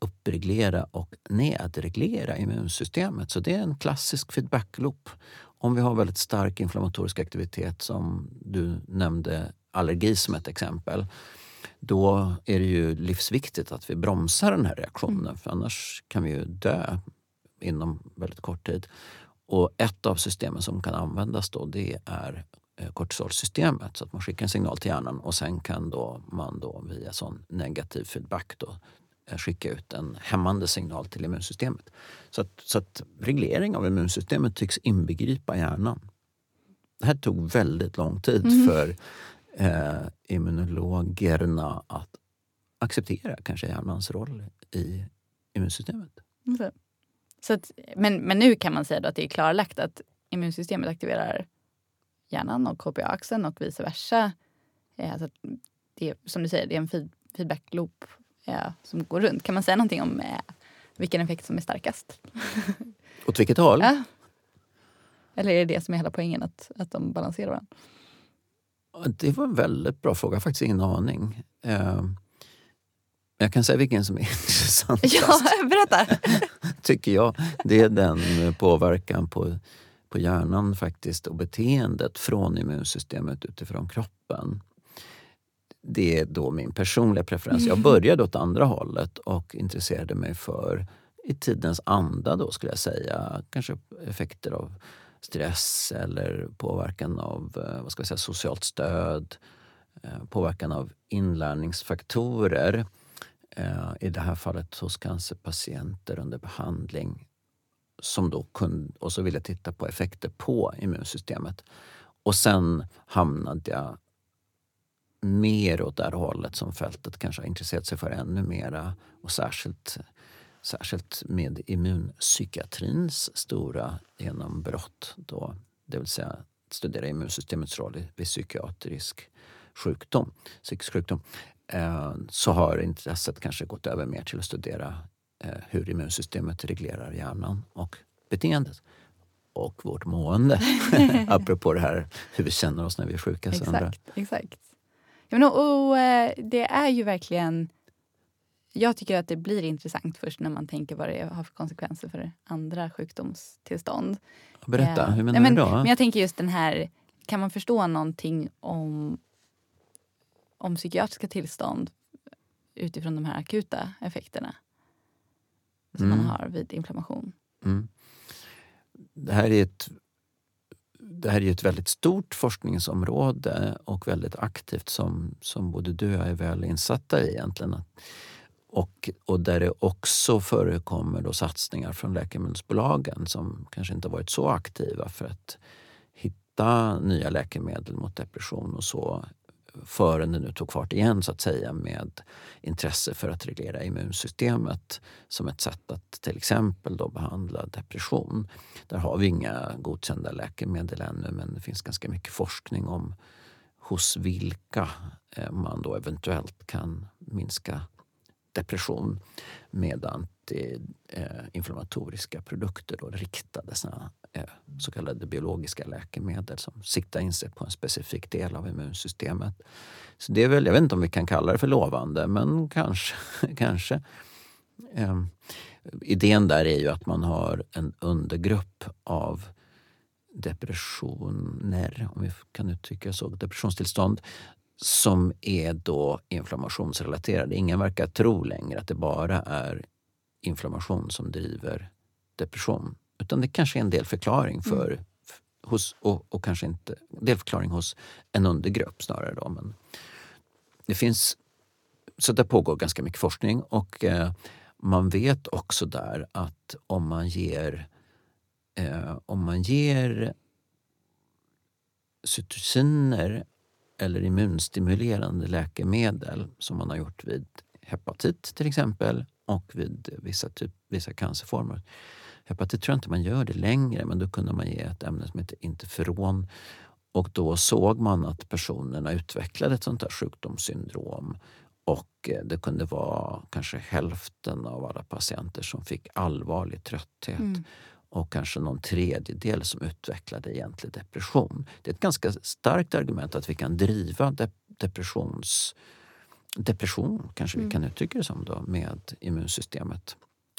uppreglera och nedreglera immunsystemet. Så det är en klassisk feedback-loop. Om vi har väldigt stark inflammatorisk aktivitet som du nämnde allergi som ett exempel då är det ju livsviktigt att vi bromsar den här reaktionen mm. för annars kan vi ju dö inom väldigt kort tid. Och ett av systemen som kan användas då det är eh, kortisolsystemet så att man skickar en signal till hjärnan och sen kan då man då via sån negativ feedback då Eh, skicka ut en hämmande signal till immunsystemet. Så att, så att reglering av immunsystemet tycks inbegripa hjärnan. Det här tog väldigt lång tid mm. för eh, immunologerna att acceptera kanske hjärnans roll i immunsystemet. Mm. Så att, men, men nu kan man säga att det är klarlagt att immunsystemet aktiverar hjärnan och KPA-axeln och vice versa. Eh, alltså det, som du säger, det är en feedback-loop eh, som går runt. Kan man säga någonting om eh, vilken effekt som är starkast? Åt vilket håll? Ja. Eller är det det som är hela poängen, att, att de balanserar varandra? Det var en väldigt bra fråga, faktiskt ingen aning. Eh, Jag kan säga vilken som är intressantast. Ja, berätta! tycker jag. Det är den påverkan på, på hjärnan faktiskt och beteendet från immunsystemet utifrån kroppen. Det är då min personliga preferens. Jag började åt andra hållet och intresserade mig för, i tidens anda då skulle jag säga, kanske effekter av stress eller påverkan av eh, vad ska jag säga, socialt stöd, eh, påverkan av inlärningsfaktorer. Eh, I det här fallet hos cancerpatienter under behandling. Som då kunde, och så ville jag titta på effekter på immunsystemet. Och sen hamnade jag mer åt det här hållet som fältet kanske har intresserat sig för ännu mera. Och särskilt, särskilt med immunpsykiatrins stora genombrott. Då, det vill säga studera immunsystemets roll vid psykiatrisk sjukdom, psykisk sjukdom. Eh, så har intresset kanske gått över mer till att studera eh, hur immunsystemet reglerar hjärnan och beteendet och vårt mående. Apropå det här hur vi känner oss när vi är sjuka. Exakt. exakt. Ja, men, och, och, eh, det är ju verkligen... Jag tycker att det blir intressant först när man tänker vad det har för konsekvenser för andra sjukdomstillstånd. Berätta, hur menar men, du då? Men jag tänker just den här, kan man förstå någonting om om psykiatriska tillstånd utifrån de här akuta effekterna som mm. man har vid inflammation. Mm. Det här är ett det här är ett väldigt stort forskningsområde och väldigt aktivt som, som både du och jag är väl insatta i egentligen. Och, och där det också förekommer då satsningar från läkemedelsbolagen som kanske inte varit så aktiva för att hitta nya läkemedel mot depression och så förrän det nu tog fart igen så att säga med intresse för att reglera immunsystemet som ett sätt att till exempel då behandla depression. Där har vi inga godkända läkemedel ännu men det finns ganska mycket forskning om hos vilka eh, man då eventuellt kan minska depression med antiinflammatoriska produkter, då, riktade såna, eh, så kallade biologiska läkemedel som siktar in sig på en specifik del av immunsystemet. Så det är väl, jag vet inte om vi kan kalla det för lovande, men kanske. kanske. Eh, idén där är ju att man har en undergrupp av depressioner, om vi kan uttrycka så, depressionstillstånd som är då inflammationsrelaterade. Ingen verkar tro längre att det bara är inflammation som driver depression. Utan det kanske är en delförklaring för, mm. hos, och, och, kanske inte delförklaring hos en undergrupp snarare. Då, men det finns, så det pågår ganska mycket forskning och eh, man vet också där att om man ger, eh, om man ger cytosiner eller immunstimulerande läkemedel som man har gjort vid hepatit till exempel och vid vissa, typ, vissa cancerformer. Hepatit tror jag inte man gör det längre men då kunde man ge ett ämne som heter interferon och då såg man att personerna utvecklade ett sånt här sjukdomssyndrom och eh, det kunde vara kanske hälften av alla patienter som fick allvarlig trötthet. Mm och kanske någon tredjedel som utvecklade egentlig depression. Det är ett ganska starkt argument att vi kan driva de depressions, depression, kanske mm. vi kan uttrycka det som, då, med immunsystemet.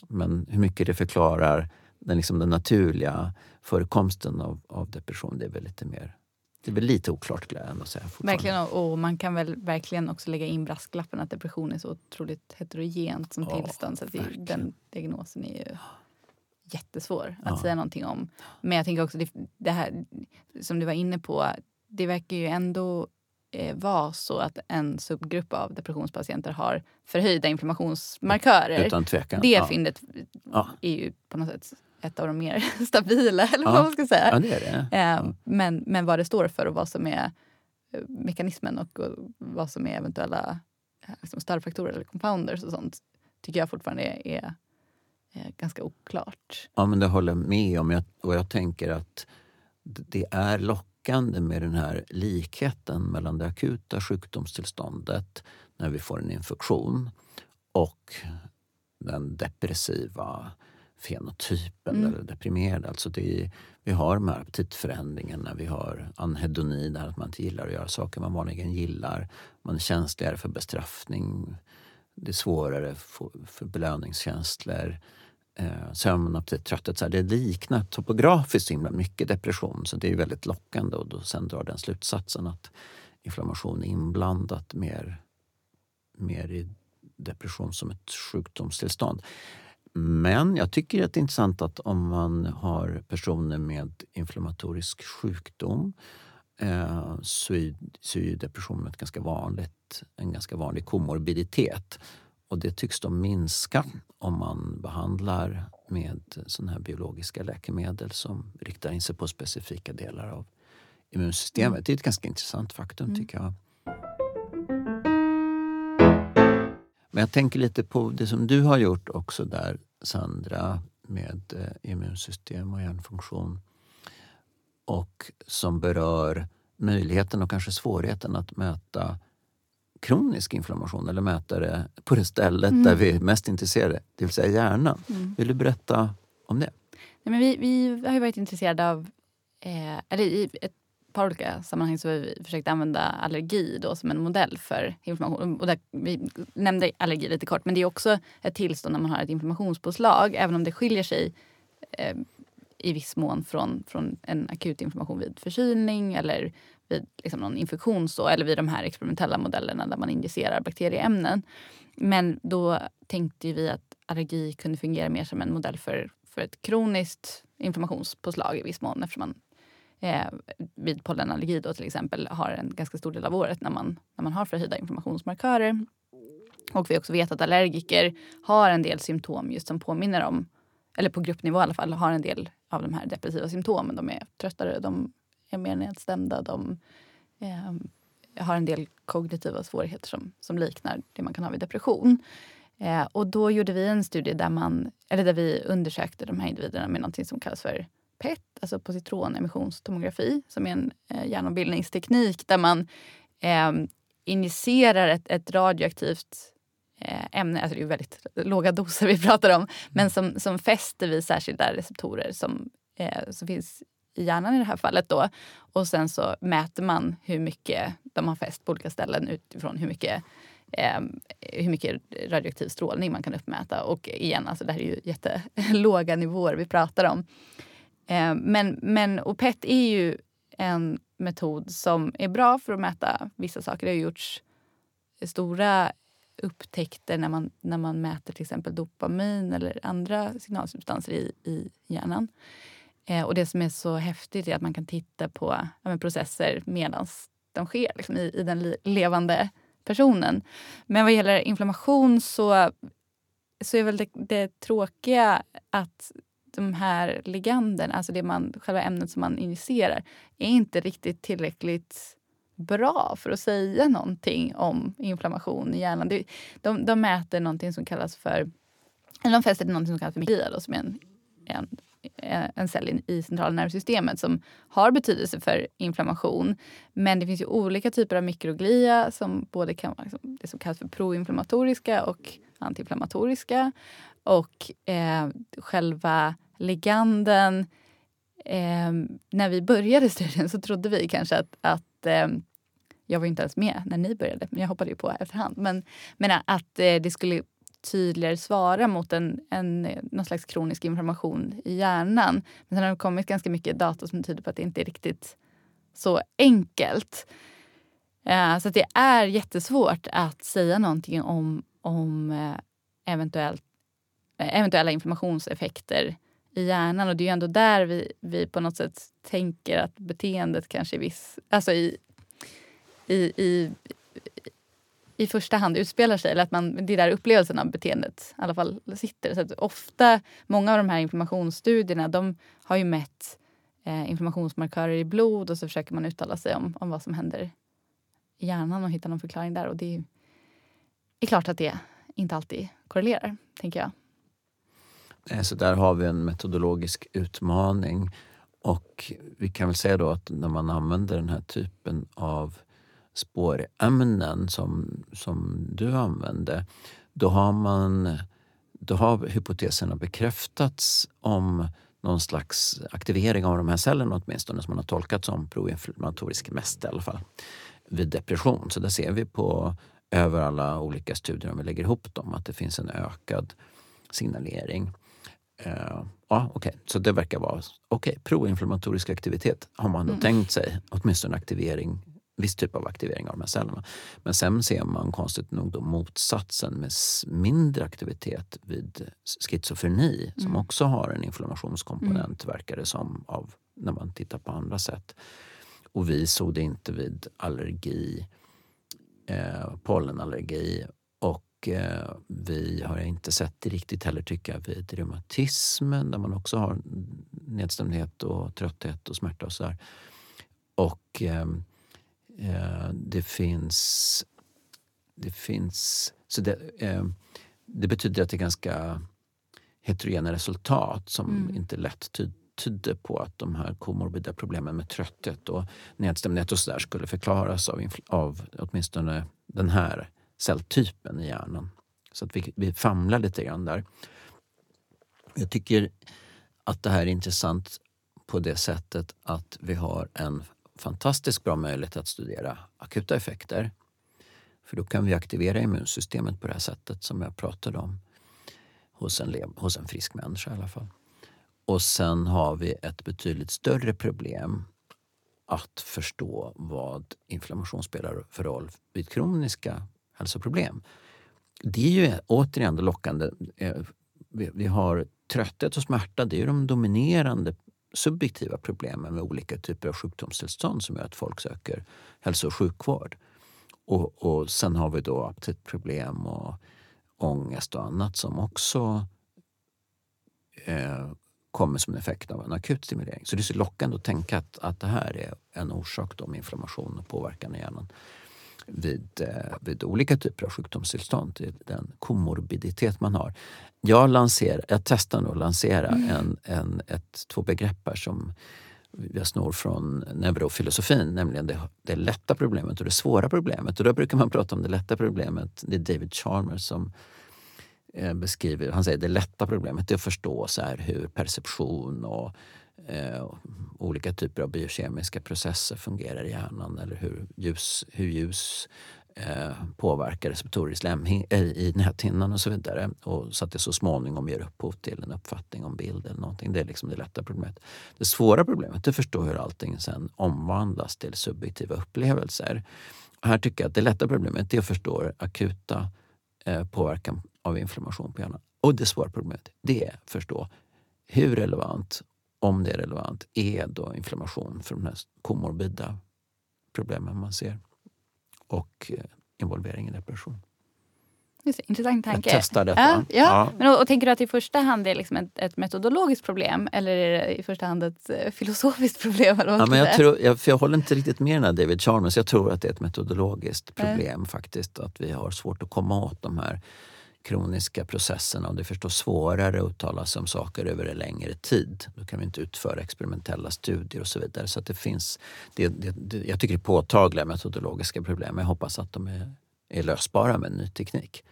Men hur mycket det förklarar den, liksom den naturliga förekomsten av, av depression, det är väl lite mer det är väl lite oklart skulle jag ändå säga. Verkligen, och man kan väl verkligen också lägga in brasklappen att depression är så otroligt heterogent som ja, tillstånd. Så den diagnosen är ju jättesvår att ja. säga någonting om. Men jag tänker också det, det här som du var inne på. Det verkar ju ändå eh, vara så att en subgrupp av depressionspatienter har förhöjda inflammationsmarkörer. Utan tvekan. Det ja. fyndet ja. är ju på något sätt ett av de mer stabila, eller vad man ska säga. Ja, det är det. Eh, men, men vad det står för och vad som är eh, mekanismen och, och vad som är eventuella eh, liksom störfaktorer eller compounders och sånt tycker jag fortfarande är, är ganska oklart. Ja, men det håller jag med om. Jag, och jag tänker att det är lockande med den här likheten mellan det akuta sjukdomstillståndet när vi får en infektion och den depressiva fenotypen mm. eller deprimerad. Alltså det, vi har de här aptitförändringarna, vi har anhedoni, där att man inte gillar att göra saker man vanligen gillar. Man är känsligare för bestraffning det är svårare för, för belöningskänslor, eh, sömn, aptit, trötthet. Så här, det liknar topografiskt himla mycket depression så det är väldigt lockande och då sen drar den slutsatsen att inflammation är inblandat mer, mer i depression som ett sjukdomstillstånd. Men jag tycker att det är intressant att om man har personer med inflammatorisk sjukdom eh, så, är, så är depression ett ganska vanligt, en ganska vanlig komorbiditet. Och det tycks då minska om man behandlar med såna här biologiska läkemedel som riktar in sig på specifika delar av immunsystemet. Mm. Det är ett ganska intressant faktum mm. tycker jag. Men jag tänker lite på det som du har gjort också där Sandra med eh, immunsystem och hjärnfunktion och som berör möjligheten och kanske svårigheten att mäta kronisk inflammation eller mäta det på det stället mm. där vi är mest intresserade, det vill säga hjärnan. Mm. Vill du berätta om det? Nej, men vi, vi har varit intresserade av, eh, eller i ett par olika sammanhang så har vi försökt använda allergi då som en modell för inflammation. Och där, vi nämnde allergi lite kort, men det är också ett tillstånd när man har ett inflammationspåslag, även om det skiljer sig eh, i viss mån från, från en akut inflammation vid förkylning eller vid liksom någon infektion så, eller vid de här experimentella modellerna där man injicerar bakterieämnen. Men då tänkte vi att allergi kunde fungera mer som en modell för, för ett kroniskt inflammationspåslag i viss mån eftersom man eh, vid pollenallergi då till exempel har en ganska stor del av året när man, när man har förhöjda inflammationsmarkörer. Och vi också vet att allergiker har en del symptom just som påminner om, eller på gruppnivå i alla fall, har en del av de här depressiva symptomen. De är tröttare, de är mer nedstämda, de eh, har en del kognitiva svårigheter som, som liknar det man kan ha vid depression. Eh, och då gjorde vi en studie där, man, eller där vi undersökte de här individerna med något som kallas för PET, alltså positronemissionstomografi, som är en eh, hjärnombildningsteknik där man eh, injicerar ett, ett radioaktivt ämne, alltså det är väldigt låga doser vi pratar om, men som, som fäster vid särskilda receptorer som, eh, som finns i hjärnan i det här fallet. Då. Och sen så mäter man hur mycket de har fäst på olika ställen utifrån hur mycket eh, hur mycket radioaktiv strålning man kan uppmäta. Och igen, alltså det här är ju jättelåga nivåer vi pratar om. Eh, men, men OPET är ju en metod som är bra för att mäta vissa saker. Det har gjorts stora upptäckter när man, när man mäter till exempel dopamin eller andra signalsubstanser i, i hjärnan. Eh, och det som är så häftigt är att man kan titta på ja, processer medan de sker liksom, i, i den levande personen. Men vad gäller inflammation så, så är väl det, det tråkiga att de här liganden, alltså det man, själva ämnet som man injicerar, är inte riktigt tillräckligt bra för att säga någonting om inflammation i hjärnan. De, de, de mäter någonting som kallas för, eller de fäster någonting som kallas för miglia, som är en, en, en cell i centrala nervsystemet som har betydelse för inflammation. Men det finns ju olika typer av mikroglia som både kan vara liksom det som kallas för proinflammatoriska och antiinflammatoriska. Och eh, själva liganden... Eh, när vi började studien så trodde vi kanske att, att eh, jag var inte ens med när ni började, men jag hoppade ju på efterhand. Men, men att eh, det skulle tydligare svara mot en, en, eh, någon slags kronisk inflammation i hjärnan. Men sen har det kommit ganska mycket data som tyder på att det inte är riktigt så enkelt. Uh, så det är jättesvårt att säga någonting om, om eventuellt, eventuella inflammationseffekter i hjärnan. Och det är ju ändå där vi, vi på något sätt tänker att beteendet kanske i viss... Alltså i, i, i, i första hand utspelar sig. Eller att man, det är där upplevelsen av beteendet i alla fall sitter. Så att ofta, många av de här inflammationsstudierna de har ju mätt eh, inflammationsmarkörer i blod och så försöker man uttala sig om, om vad som händer i hjärnan och hitta någon förklaring där. Och det är, är klart att det inte alltid korrelerar, tänker jag. Eh, så där har vi en metodologisk utmaning. Och vi kan väl säga då att när man använder den här typen av spårämnen som, som du använde, då har, man, då har hypoteserna bekräftats om någon slags aktivering av de här cellerna åtminstone som man har tolkat som proinflammatorisk mest i alla fall vid depression. Så där ser vi på över alla olika studier om vi lägger ihop dem att det finns en ökad signalering. Uh, ja, okay. Så det verkar vara okej. Okay, proinflammatorisk aktivitet har man då mm. tänkt sig, åtminstone aktivering, viss typ av aktivering av de här cellerna. Men sen ser man konstigt nog då motsatsen med mindre aktivitet vid schizofreni mm. som också har en inflammationskomponent, mm. verkar det som, av, när man tittar på andra sätt. Och vi såg det inte vid allergi, eh, pollenallergi och eh, vi har inte sett det riktigt heller tycker jag vid reumatismen där man också har nedstämdhet och trötthet och smärta och sådär. Och eh, eh, det finns... Det finns... Så det, eh, det betyder att det är ganska heterogena resultat som mm. inte lätt tyd, tyder på att de här komorbida problemen med trötthet och nedstämdhet och så där skulle förklaras av, av åtminstone den här celltypen i hjärnan. Så att vi, vi famlar lite grann där. Jag tycker att det här är intressant på det sättet att vi har en fantastiskt bra möjlighet att studera akuta effekter. För då kan vi aktivera immunsystemet på det här sättet som jag pratade om. Hos en, hos en frisk människa i alla fall. Och sen har vi ett betydligt större problem att förstå vad inflammation spelar för roll vid kroniska hälsoproblem. Det är ju återigen lockande. Eh, vi har trötthet och smärta, det är de dominerande subjektiva problemen med olika typer av sjukdomstillstånd som gör att folk söker hälso och sjukvård. Och, och sen har vi då aptitproblem och ångest och annat som också eh, kommer som en effekt av en akut stimulering. Så det är så lockande att tänka att, att det här är en orsak då med inflammation och påverkan i hjärnan vid, eh, vid olika typer av sjukdomstillstånd, den komorbiditet man har. Jag, lanserar, jag testar nu att lansera mm. en, en, ett, två begrepp här som jag snor från neurofilosofin, nämligen det, det lätta problemet och det svåra problemet. Och då brukar man prata om det lätta problemet. Det är David Chalmers som eh, beskriver, han säger det lätta problemet är att förstå så här hur perception och eh, olika typer av biokemiska processer fungerar i hjärnan eller hur ljus, hur ljus eh, påverkar receptorer i, slemhin- eh, i näthinnan och så vidare. Och så att det så småningom ger upphov till en uppfattning om bild eller någonting. Det är liksom det lätta problemet. Det svåra problemet är att förstå hur allting sen omvandlas till subjektiva upplevelser. Och här tycker jag att det lätta problemet är att förstå akuta eh, påverkan av inflammation på hjärnan. Och det svåra problemet det är att förstå hur relevant om det är relevant, är då inflammation för de här komorbida problemen man ser. Och eh, involvering i depression. Just, intressant tanke. Jag testar detta. Ja, ja. ja. Men, och, och, tänker du att det i första hand är liksom ett, ett, metodologiskt problem eller är det i första hand ett eh, filosofiskt problem? Eller ja, men jag, tror, jag, jag håller inte riktigt med den här David Chalmers. Jag tror att det är ett metodologiskt problem mm. faktiskt. Att vi har svårt att komma åt de här kroniska processerna och det är förstås svårare att uttala sig om saker över en längre tid. Då kan vi inte utföra experimentella studier och så vidare. Så det finns, det, det, det, jag tycker det är påtagliga metodologiska problem. Jag hoppas att de är, är lösbara med ny teknik.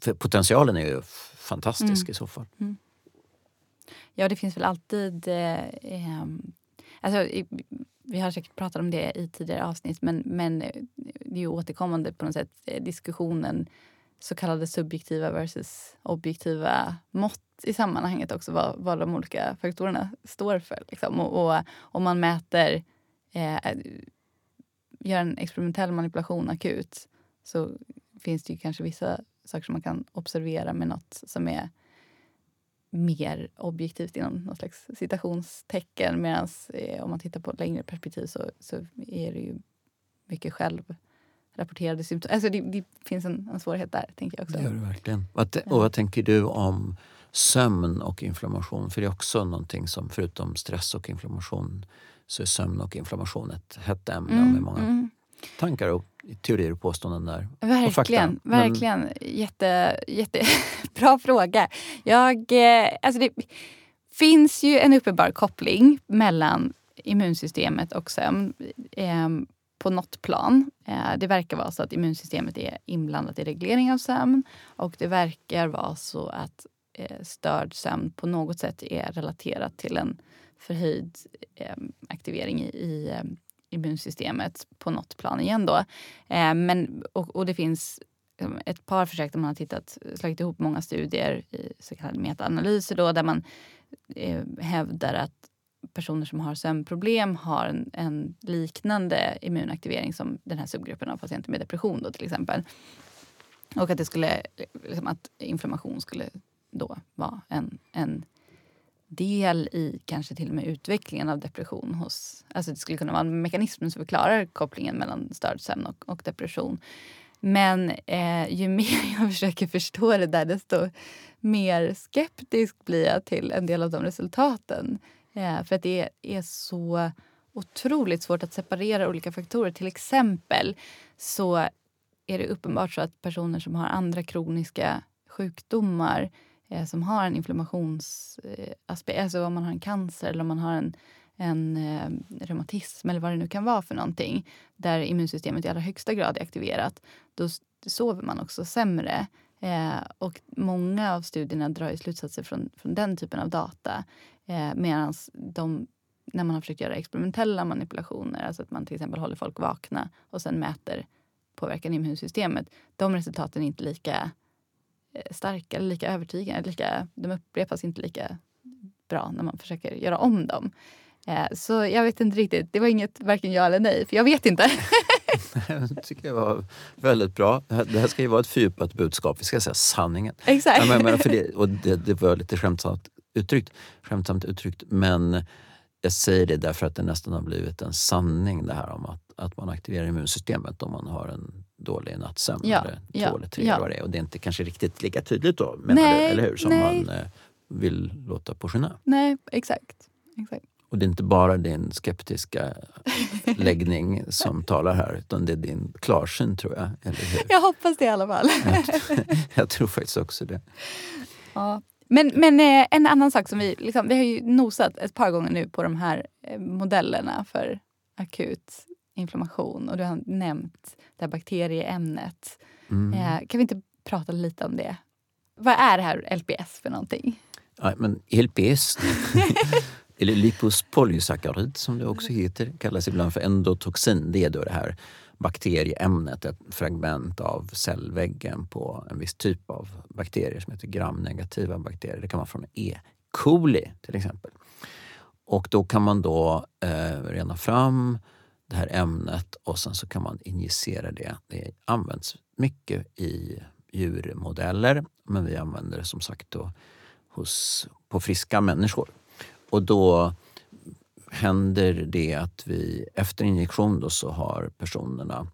För potentialen är ju fantastisk mm. i så fall. Mm. Ja, det finns väl alltid... Eh, eh, alltså, i, vi har säkert pratat om det i tidigare avsnitt men, men det är ju återkommande på något sätt eh, diskussionen så kallade subjektiva versus objektiva mått i sammanhanget också. Vad, vad de olika faktorerna står för. Liksom. Och, och om man mäter, eh, gör en experimentell manipulation akut så finns det ju kanske vissa saker som man kan observera med nåt som är mer objektivt inom något slags citationstecken. Medan eh, om man tittar på ett längre perspektiv så, så är det ju mycket själv rapporterade symptom. Alltså det, det finns en, en, svårighet där. tänker jag också. Det gör det verkligen. Och vad tänker du om sömn och inflammation? För det är också någonting som förutom stress och inflammation så är sömn och inflammation ett hett ämne mm, med många mm. tankar och teorier och påståenden där. Verkligen. Och verkligen. Men... Jätte, jättebra fråga. Jag, eh, alltså det finns ju en uppenbar koppling mellan immunsystemet och sömn. På något plan. Eh, det verkar vara så att immunsystemet är inblandat i reglering av sömn och det verkar vara så att eh, störd sömn på något sätt är relaterat till en förhöjd eh, aktivering i, immunsystemet på något plan igen. Då. Men, och, och, det finns ett par försök där man har tittat, slagit ihop många studier i så kallade metaanalyser då, där man hävdar att personer som har sömnproblem har en, en, liknande immunaktivering som den här subgruppen av patienter med depression då, till exempel. Och att, det skulle, liksom att inflammation skulle då vara en, en del i kanske till och med utvecklingen av depression. Hos, alltså det skulle kunna vara en mekanism som förklarar kopplingen mellan störd sömn och, och depression. Men eh, ju mer jag försöker förstå det där desto mer skeptisk blir jag till en del av de resultaten. Eh, för att det är så otroligt svårt att separera olika faktorer. Till exempel så är det uppenbart så att personer som har andra kroniska sjukdomar eh, som har en inflammationsaspekt, eh, alltså om man har en cancer eller om man har en, en eh, reumatism eller vad det nu kan vara för någonting där immunsystemet i allra högsta grad är aktiverat, då sover man också sämre. Eh, och många av studierna drar ju slutsatser från, från den typen av data. Eh, Medan de, när man har försökt göra experimentella manipulationer, alltså att man till exempel håller folk vakna och sen mäter påverkan i immunsystemet, de resultaten är inte lika eh, starka eller lika övertygande. Lika, de upprepas inte lika bra när man försöker göra om dem. Eh, så jag vet inte riktigt. Det var inget varken ja eller nej, för jag vet inte. det tycker jag var väldigt bra. Det här ska ju vara ett fördjupat budskap. Vi ska säga sanningen. Exakt. Ja, men, för det, och det, det var lite skämtsamt uttryckt, skämtsamt uttryckt. Men jag säger det därför att det nästan har blivit en sanning det här om att, att man aktiverar immunsystemet om man har en dålig nattsömn. Ja, eller två ja, eller tre ja. vad det är. Och det är inte kanske riktigt lika tydligt då, menar nej, du, eller hur? Som nej. man eh, vill låta påskina. Nej, exakt. exakt. Och det är inte bara din skeptiska läggning som talar här utan det är din klarsyn tror jag. Eller hur? Jag hoppas det i alla fall. jag, jag tror faktiskt också det. Ja. Men, men eh, en annan sak som vi... Liksom, vi har ju nosat ett par gånger nu på de här eh, modellerna för akut inflammation och du har nämnt det här bakterieämnet. Mm. Eh, kan vi inte prata lite om det? Vad är det här LPS för någonting? Ja, men LPS, eller lipospolysackarid som det också heter, kallas ibland för endotoxin. Det är då det här bakterieämnet, ett fragment av cellväggen på en viss typ av bakterier som heter gramnegativa bakterier. Det kan vara från E. coli till exempel. Och då kan man då eh, rena fram det här ämnet och sen så kan man injicera det. Det används mycket i djurmodeller men vi använder det som sagt då hos, på friska människor. Och då händer det att vi efter injektion då så har personerna,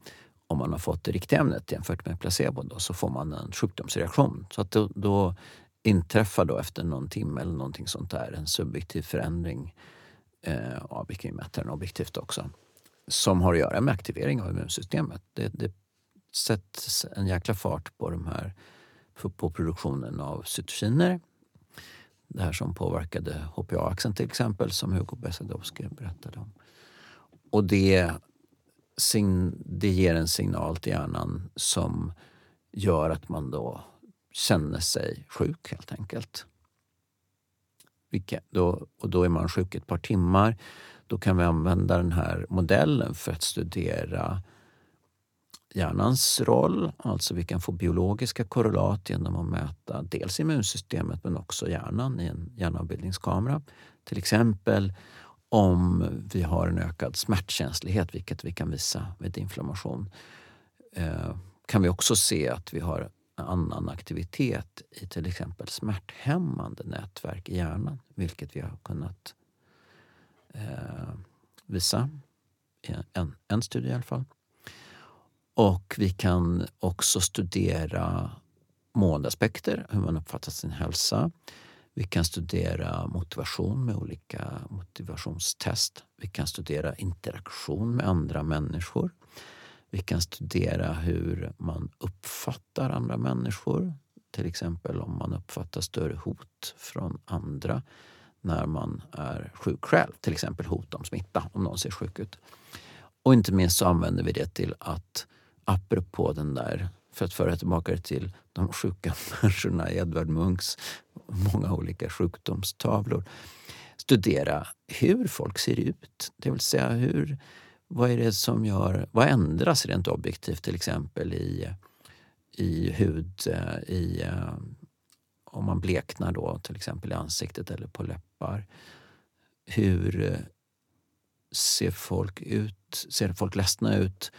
om man har fått det riktiga ämnet jämfört med placebo, då, så får man en sjukdomsreaktion. Så att då, då inträffar då efter någon timme eller någonting sånt där en subjektiv förändring eh, av den objektivt också som har att göra med aktivering av immunsystemet. Det, det sätts en jäkla fart på, de här, på produktionen av cytokiner det här som påverkade HPA-axeln till exempel, som Hugo Besadowski berättade om. Och det, det ger en signal till hjärnan som gör att man då känner sig sjuk helt enkelt. Vilka, då, och då är man sjuk ett par timmar. Då kan vi använda den här modellen för att studera hjärnans roll. Alltså vi kan få biologiska korrelat genom att mäta dels immunsystemet men också hjärnan i en hjärnavbildningskamera. Till exempel om vi har en ökad smärtkänslighet, vilket vi kan visa vid inflammation, eh, kan vi också se att vi har annan aktivitet i till exempel smärthämmande nätverk i hjärnan, vilket vi har kunnat eh, visa i en, en studie i alla fall. Och vi kan också studera måendeaspekter, hur man uppfattar sin hälsa. Vi kan studera motivation med olika motivationstest. Vi kan studera interaktion med andra människor. Vi kan studera hur man uppfattar andra människor. Till exempel om man uppfattar större hot från andra när man är sjuk själv. Till exempel hot om smitta, om någon ser sjuk ut. Och inte minst så använder vi det till att apropå den där, för att föra tillbaka det till de sjuka människorna i Edvard Munchs många olika sjukdomstavlor. Studera hur folk ser ut, det vill säga hur, vad är det som gör, vad ändras rent objektivt till exempel i, i hud, eh, i, eh, om man bleknar då till exempel i ansiktet eller på läppar. Hur eh, ser folk ut? Ser folk ledsna ut?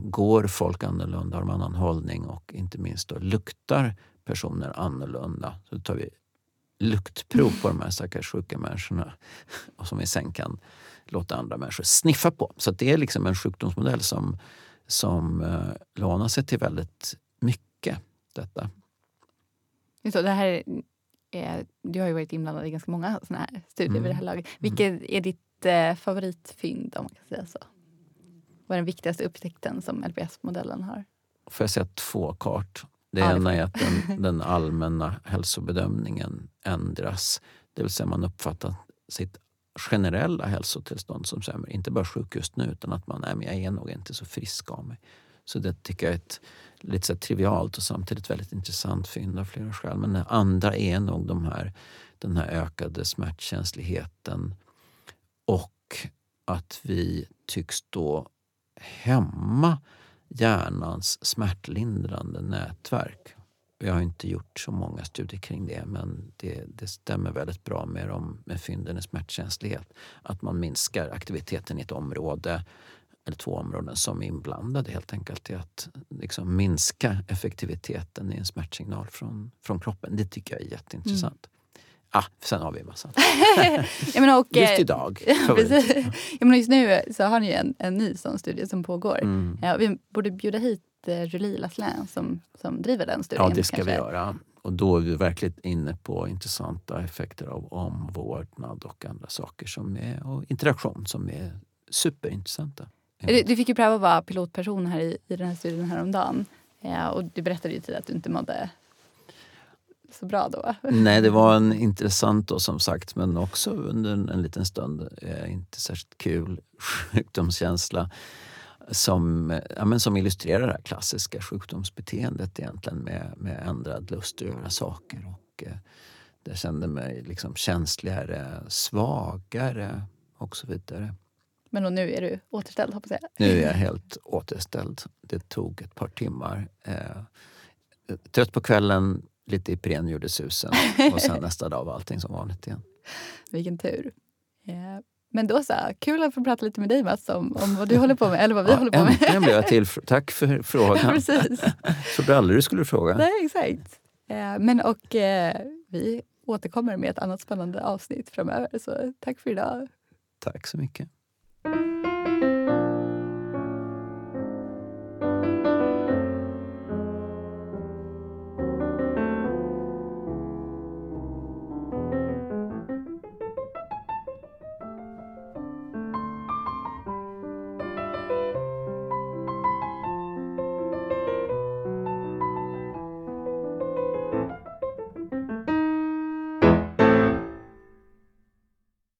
Går folk annorlunda? Har de annan hållning? Och inte minst då, luktar personer annorlunda? Så tar vi luktprov på de här stackars sjuka människorna och som vi sen kan låta andra människor sniffa på. Så det är liksom en sjukdomsmodell som, som uh, lånar sig till väldigt mycket. Detta. Så det här är, du har ju varit inblandad i ganska många såna här studier mm. vid det här laget. Mm. Vilket är ditt eh, favoritfynd om man kan säga så? Vad är den viktigaste upptäckten som LPS-modellen har? Får jag säga två kart? Det ja, ena är att den, den allmänna hälsobedömningen ändras. Det vill säga man uppfattar sitt generella hälsotillstånd som sämre. Inte bara sjuk just nu utan att man nej, men jag är nog inte så frisk av mig. Så det tycker jag är ett lite så trivialt och samtidigt väldigt intressant fynd av flera skäl. Men det andra är nog de här, den här ökade smärtkänsligheten och att vi tycks då hämma hjärnans smärtlindrande nätverk. Jag har inte gjort så många studier kring det men det, det stämmer väldigt bra med, de, med fynden i smärtkänslighet. Att man minskar aktiviteten i ett område eller två områden som är inblandade helt enkelt i att liksom minska effektiviteten i en smärtsignal från, från kroppen. Det tycker jag är jätteintressant. Mm. Ah, sen har vi en massa. ja, men och, just idag. ja, men just nu så har ni en, en ny sån studie som pågår. Mm. Ja, vi borde bjuda hit eh, Julie Laslin som, som driver den studien. Ja, det ska kanske. vi göra. Och då är vi verkligen inne på intressanta effekter av omvårdnad och andra saker som är, och interaktion som är superintressanta. Du, du fick ju pröva att vara pilotperson här i, i den här studien häromdagen. Ja, och du berättade ju tidigare att du inte mådde så bra då. Nej, det var en intressant då som sagt men också under en, en liten stund eh, inte särskilt kul sjukdomskänsla som, ja, men som illustrerar det här klassiska sjukdomsbeteendet egentligen med, med ändrad lust att göra saker. Och, eh, jag kände mig liksom känsligare, svagare och så vidare. Men nu är du återställd hoppas jag? Nu är jag helt återställd. Det tog ett par timmar. Eh, trött på kvällen, lite Ipren gjorde susen och sen nästa dag var allting som vanligt igen. Vilken tur. Eh, men då så, kul att få prata lite med dig Mats om, om vad du håller på med, eller vad vi ja, håller på med. Äntligen blev jag till. Tack för frågan. Precis. Trodde aldrig du skulle fråga. Nej, exakt. Eh, men och eh, vi återkommer med ett annat spännande avsnitt framöver. Så tack för idag. Tack så mycket.